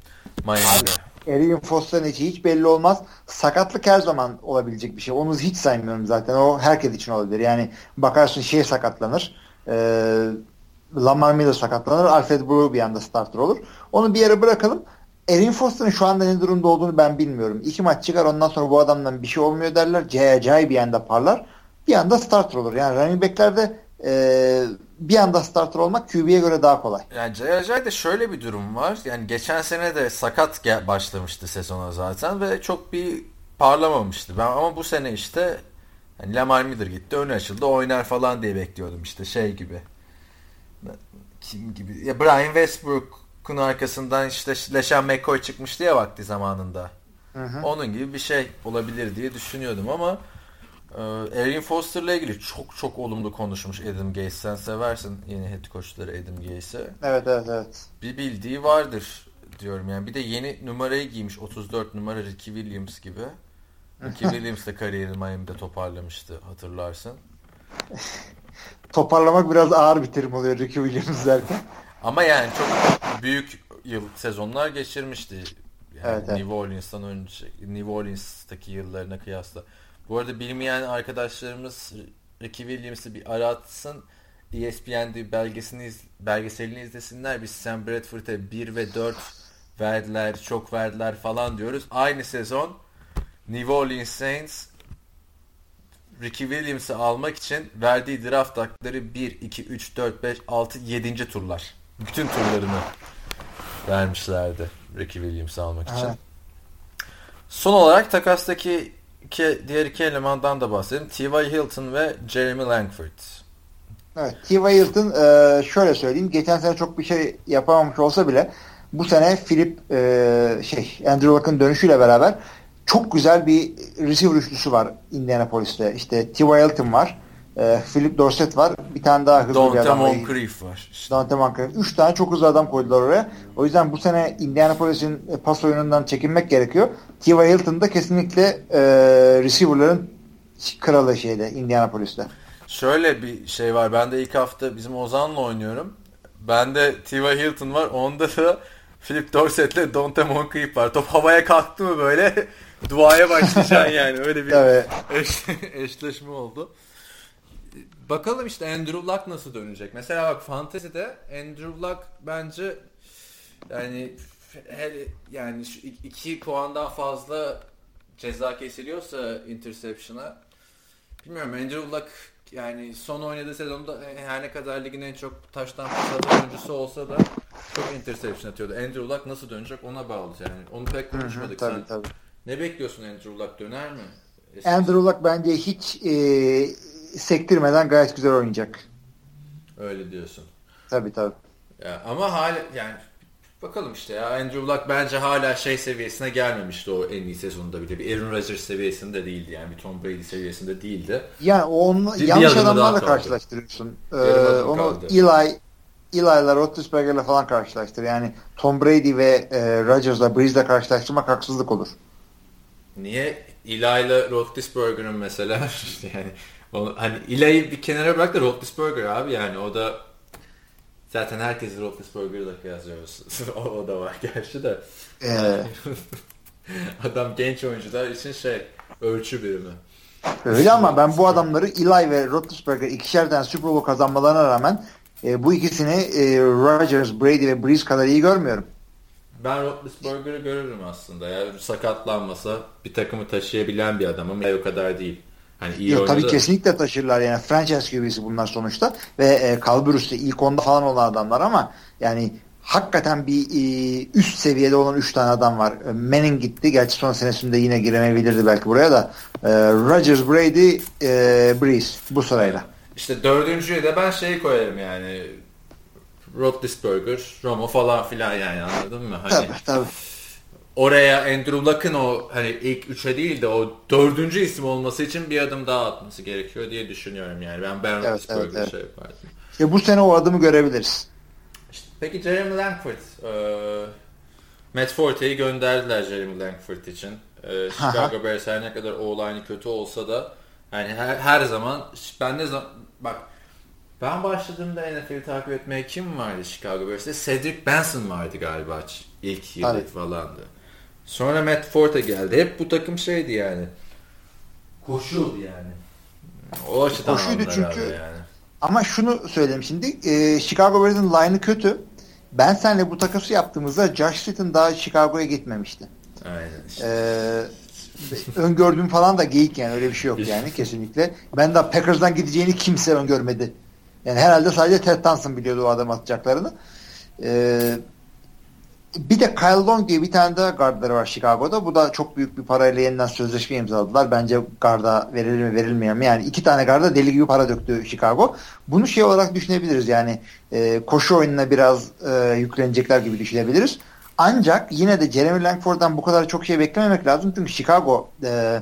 Miami'de. Arian Foster'ın içi hiç belli olmaz. Sakatlık her zaman olabilecek bir şey. Onu hiç saymıyorum zaten. O herkes için olabilir. Yani bakarsın şey sakatlanır. Ee, Lamar Miller sakatlanır. Alfred Brewer bir anda starter olur. Onu bir yere bırakalım. Erin Foster'ın şu anda ne durumda olduğunu ben bilmiyorum. İki maç çıkar ondan sonra bu adamdan bir şey olmuyor derler. Cay bir anda parlar. Bir anda starter olur. Yani running back'lerde e, bir anda starter olmak QB'ye göre daha kolay. Yani Ajay'da şöyle bir durum var. Yani geçen sene de sakat başlamıştı sezona zaten ve çok bir parlamamıştı. Ben ama bu sene işte yani Lamar Miller gitti, önü açıldı, oynar falan diye bekliyordum işte şey gibi. Kim gibi? Ya Brian Westbrook'un arkasından işte Leşan McCoy çıkmıştı ya vakti zamanında. Hı hı. Onun gibi bir şey olabilir diye düşünüyordum ama Erin Foster'la ilgili çok çok olumlu konuşmuş Adam Gase. Sen seversin yeni head coachları Adam Gase'i. Evet evet evet. Bir bildiği vardır diyorum yani. Bir de yeni numarayı giymiş 34 numara Ricky Williams gibi. Ricky Williams de kariyerini Miami'de toparlamıştı hatırlarsın. Toparlamak biraz ağır bir terim oluyor Ricky Williams derken. Ama yani çok büyük yıl sezonlar geçirmişti. Yani evet, evet. New Orleans'tan önce New Orleans'taki yıllarına kıyasla. Bu arada bilmeyen arkadaşlarımız Ricky Williams'ı bir aratsın. ESPN'de belgesini, belgeselini izlesinler. Biz Sam Bradford'a 1 ve 4 verdiler, çok verdiler falan diyoruz. Aynı sezon New Orleans Saints Ricky Williams'ı almak için verdiği draft hakları 1, 2, 3, 4, 5, 6, 7. turlar. Bütün turlarını vermişlerdi Ricky Williams'ı almak için. Evet. Son olarak takastaki iki, diğer iki elemandan da bahsedelim. T.Y. Hilton ve Jeremy Langford. Evet, T.Y. Hilton e, şöyle söyleyeyim. Geçen sene çok bir şey yapamamış olsa bile bu sene Philip e, şey Andrew Luck'ın dönüşüyle beraber çok güzel bir receiver üçlüsü var Indianapolis'te. İşte T.Y. Hilton var. E, Philip Dorset var. Bir tane daha hızlı Dante bir adam. Dante Moncrief var. Işte. Dante Moncrief. Üç tane çok hızlı adam koydular oraya. O yüzden bu sene Indianapolis'in pas oyunundan çekinmek gerekiyor. T.Y. Hilton da kesinlikle e, receiver'ların kralı şeyde Indianapolis'te. Şöyle bir şey var. Ben de ilk hafta bizim Ozan'la oynuyorum. Bende T.Y. Hilton var. Onda da Philip Dorset'le Dante Moncrief var. Top havaya kalktı mı böyle duaya başlayacaksın yani. Öyle bir eş, eşleşme oldu. Bakalım işte Andrew Luck nasıl dönecek. Mesela bak Fantasy'de Andrew Luck bence yani her yani şu iki puandan fazla ceza kesiliyorsa interception'a bilmiyorum Andrew Luck yani son oynadığı sezonda her ne kadar ligin en çok taştan pas oyuncusu olsa da çok interception atıyordu. Andrew Luck nasıl dönecek ona bağlı yani. Onu pek konuşmadık. Hı hı, tabii, Sen tabii. ne bekliyorsun Andrew Luck döner mi? Andrew Luck bence hiç e, sektirmeden gayet güzel oynayacak. Öyle diyorsun. Tabii tabii. Ya, ama hala yani bakalım işte ya Andrew Luck bence hala şey seviyesine gelmemişti o en iyi sezonunda bile. Bir Aaron Rodgers seviyesinde değildi yani bir Tom Brady seviyesinde değildi. Yani onu bir, yanlış adamlarla karşılaştırıyorsun. Ee, onu kaldı. Eli Eli'la Roethlisberger'la falan karşılaştır. Yani Tom Brady ve e, Rodgers'la Breeze'le karşılaştırmak haksızlık olur. Niye? Eli'la Roethlisberger'ın mesela yani o, hani Eli'yi bir kenara bırak da Roethlisberger abi yani o da zaten herkes Roethlisberger'la kıyaslıyoruz. o, o da var gerçi de. Ee. Adam genç oyuncular için şey ölçü birimi. Öyle ama ben bu adamları Eli ve Roethlisberger ikişerden Super Bowl kazanmalarına rağmen e, bu ikisini e, Rodgers, Brady ve Breeze kadar iyi görmüyorum. Ben Roethlisberger'ı görürüm aslında. Yani sakatlanmasa bir takımı taşıyabilen bir adam ama o kadar değil. Hani iyi Yok, tabii kesinlikle taşırlar yani franchise QB'si bunlar sonuçta ve e, Calberus'ta ilk onda falan olan adamlar ama yani hakikaten bir e, üst seviyede olan 3 tane adam var. E, Manning gitti. Gerçi son senesinde yine giremeyebilirdi belki buraya da. E, Rodgers, Brady, e, Breeze bu sırayla. İşte dördüncüye de ben şey koyarım yani Roethlisberger, Romo falan filan yani anladın mı? Hani, tabii tabii oraya Andrew Luck'ın o hani ilk üçe değil de o dördüncü isim olması için bir adım daha atması gerekiyor diye düşünüyorum yani. Ben Ben evet, evet, evet. şey yapardım. Ya bu sene o adımı görebiliriz. İşte, peki Jeremy Langford e, Matt Forte'yi gönderdiler Jeremy Langford için. E, Chicago Bears her ne kadar o kötü olsa da yani her, her zaman ben ne zaman bak Ben başladığımda NFL'i takip etmeye kim vardı Chicago Bears'te? Cedric Benson vardı galiba ilk yıl Evet. falandı. Sonra Matt Forte geldi. Hep bu takım şeydi yani. Koşuyordu yani. O açıdan Koşuydu çünkü- yani. Ama şunu söyleyeyim şimdi. E, Chicago Bears'ın line'ı kötü. Ben senle bu takası yaptığımızda Josh Sitton daha Chicago'ya gitmemişti. Aynen işte. Ee, öngördüğüm falan da geyik yani öyle bir şey yok yani kesinlikle. Ben de Packers'dan gideceğini kimse öngörmedi. Yani herhalde sadece Ted Thompson biliyordu o adam atacaklarını. Ee, bir de Kyle Long diye bir tane daha guardları var Chicago'da. Bu da çok büyük bir parayla yeniden sözleşme imzaladılar. Bence garda verilir mi verilmiyor mu? Yani iki tane garda deli gibi para döktü Chicago. Bunu şey olarak düşünebiliriz yani e, koşu oyununa biraz e, yüklenecekler gibi düşünebiliriz. Ancak yine de Jeremy Langford'dan bu kadar çok şey beklememek lazım. Çünkü Chicago e,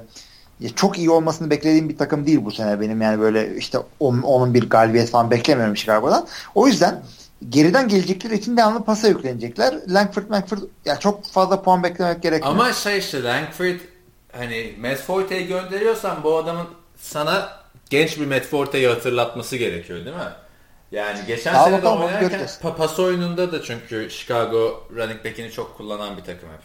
çok iyi olmasını beklediğim bir takım değil bu sene benim. Yani böyle işte on- onun bir galibiyet falan beklemiyorum Chicago'dan. O yüzden geriden gelecekler için devamlı pasa yüklenecekler. Langford Langford ya çok fazla puan beklemek gerekmiyor. Ama şey işte Langford hani Matt Forte'yi gönderiyorsan bu adamın sana genç bir Matt Forte'yi hatırlatması gerekiyor değil mi? Yani geçen Daha sene de oynarken pas oyununda da çünkü Chicago running back'ini çok kullanan bir takım hep.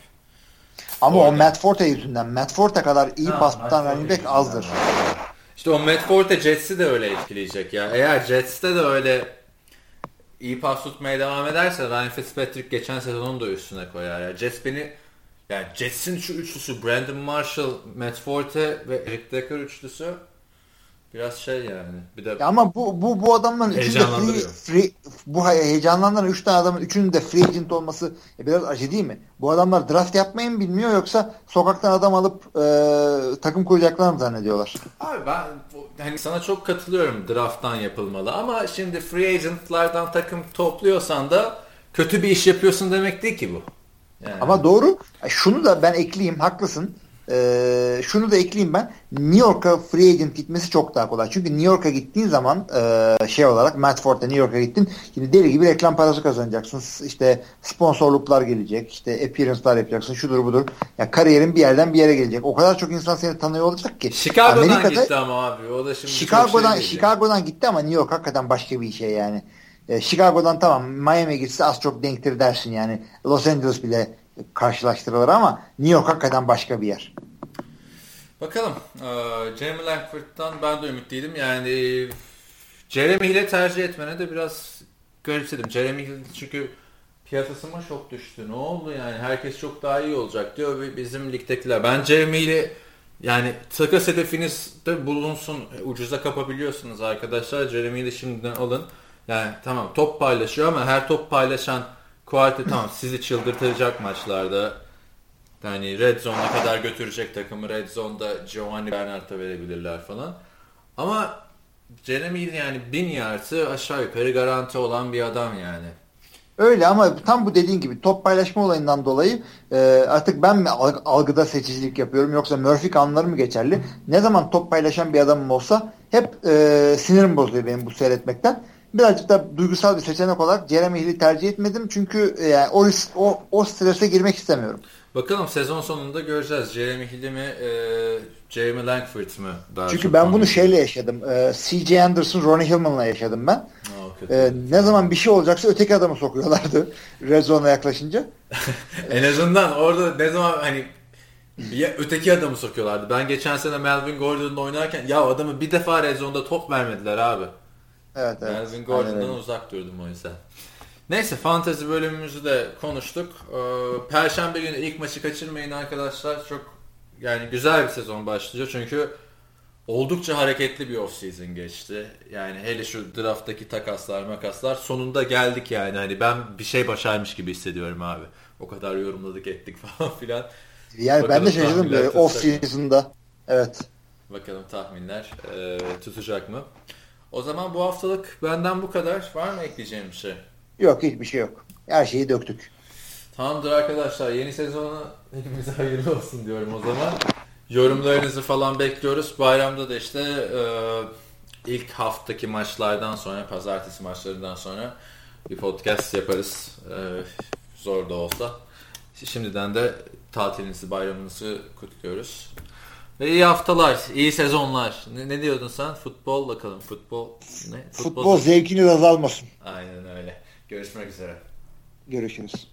Ama Orada. o Matt Forte yüzünden. Matt Forte kadar iyi Ha, pas tutan running back azdır. İşte o Matt Forte Jets'i de öyle etkileyecek ya. Eğer Jets'te de öyle iyi pas tutmaya devam ederse Ryan Fitzpatrick geçen sezonun da üstüne koyar ya. Jets beni yani Jets'in şu üçlüsü Brandon Marshall, Matt Forte ve Eric Decker üçlüsü biraz şey yani. Bir de Ya ama bu bu bu adamların üçünde free, free bu heyecanlandıran üç tane adamın üçünün de free agent olması e, biraz acı değil mi? Bu adamlar draft yapmayı mı bilmiyor yoksa sokaktan adam alıp e, takım koyacaklar mı zannediyorlar? Abi ben hani sana çok katılıyorum drafttan yapılmalı ama şimdi free agentlardan takım topluyorsan da kötü bir iş yapıyorsun demek değil ki bu. Yani. Ama doğru. E, Şunu da ben ekleyeyim. Haklısın. E, şunu da ekleyeyim ben. New York'a free agent gitmesi çok daha kolay. Çünkü New York'a gittiğin zaman e, şey olarak Matt Ford'la New York'a gittin. Şimdi deli gibi reklam parası kazanacaksın. İşte sponsorluklar gelecek. işte appearance'lar yapacaksın. Şudur budur. Ya kariyerin bir yerden bir yere gelecek. O kadar çok insan seni tanıyor olacak ki. Chicago'dan Amerika'da- gitti ama abi. O da şimdi Chicago'dan şey Chicago'dan gitti ama New York hakikaten başka bir şey yani. E, Chicago'dan tamam Miami gitse az çok denktir dersin yani. Los Angeles bile karşılaştırılır ama New York hakikaten başka bir yer. Bakalım. Ee, Jeremy Langford'dan ben de ümitliydim. Yani Jeremy Hill'i tercih etmene de biraz garipsedim. Jeremy Hill çünkü piyasası mı çok düştü. Ne oldu yani? Herkes çok daha iyi olacak diyor ve bizim ligdekiler. Ben Jeremy Hill'i yani takas hedefinizde bulunsun. E, Ucuza kapabiliyorsunuz arkadaşlar. Jeremy Hill'i şimdiden alın. Yani tamam top paylaşıyor ama her top paylaşan Kuarte tamam sizi çıldırtacak maçlarda. Yani Red Zone'a kadar götürecek takımı. Red Zone'da Giovanni Bernard'a verebilirler falan. Ama Jeremy yani bin yarısı aşağı yukarı garanti olan bir adam yani. Öyle ama tam bu dediğin gibi top paylaşma olayından dolayı e, artık ben mi alg- algıda seçicilik yapıyorum yoksa Murphy kanunları mı geçerli? Ne zaman top paylaşan bir adamım olsa hep e, sinirim bozuluyor benim bu seyretmekten. Birazcık da duygusal bir seçenek olarak Jeremy Hill'i tercih etmedim çünkü e, yani o, risk, o, o strese girmek istemiyorum. Bakalım sezon sonunda göreceğiz. Jeremy Hill'i mi, e, Jeremy Langford mı? Daha Çünkü ben bunu şeyle yaşadım. E, C.J. Anderson, Ronnie Hillman'la yaşadım ben. kötü. E, ne zaman bir şey olacaksa öteki adamı sokuyorlardı Red Zone'a yaklaşınca. en azından orada ne zaman hani bir öteki adamı sokuyorlardı. Ben geçen sene Melvin Gordon'la oynarken ya adamı bir defa Red Zone'da top vermediler abi. Evet, evet. Melvin Aynen Gordon'dan öyle. uzak durdum o yüzden. Neyse fantezi bölümümüzü de konuştuk. Ee, Perşembe günü ilk maçı kaçırmayın arkadaşlar. Çok yani güzel bir sezon başlıyor çünkü oldukça hareketli bir off season geçti. Yani hele şu drafttaki takaslar makaslar sonunda geldik yani. Hani ben bir şey başarmış gibi hissediyorum abi. O kadar yorumladık ettik falan filan. Yani ben Bakalım de şaşırdım böyle off season'da. Evet. Bakalım tahminler e, tutacak mı? O zaman bu haftalık benden bu kadar. Var mı ekleyeceğim bir şey? Yok hiçbir şey yok. Her şeyi döktük. Tamamdır arkadaşlar. Yeni sezonu hepimize hayırlı olsun diyorum o zaman. Yorumlarınızı falan bekliyoruz. Bayramda da işte e, ilk haftaki maçlardan sonra, pazartesi maçlarından sonra bir podcast yaparız. E, zor da olsa. Şimdiden de tatilinizi, bayramınızı kutluyoruz. Ve iyi haftalar, iyi sezonlar. Ne, ne diyordun sen? Futbol bakalım. Futbol ne? Futbol zevkiniz azalmasın. Aynen öyle. Görüşmek üzere. Görüşürüz.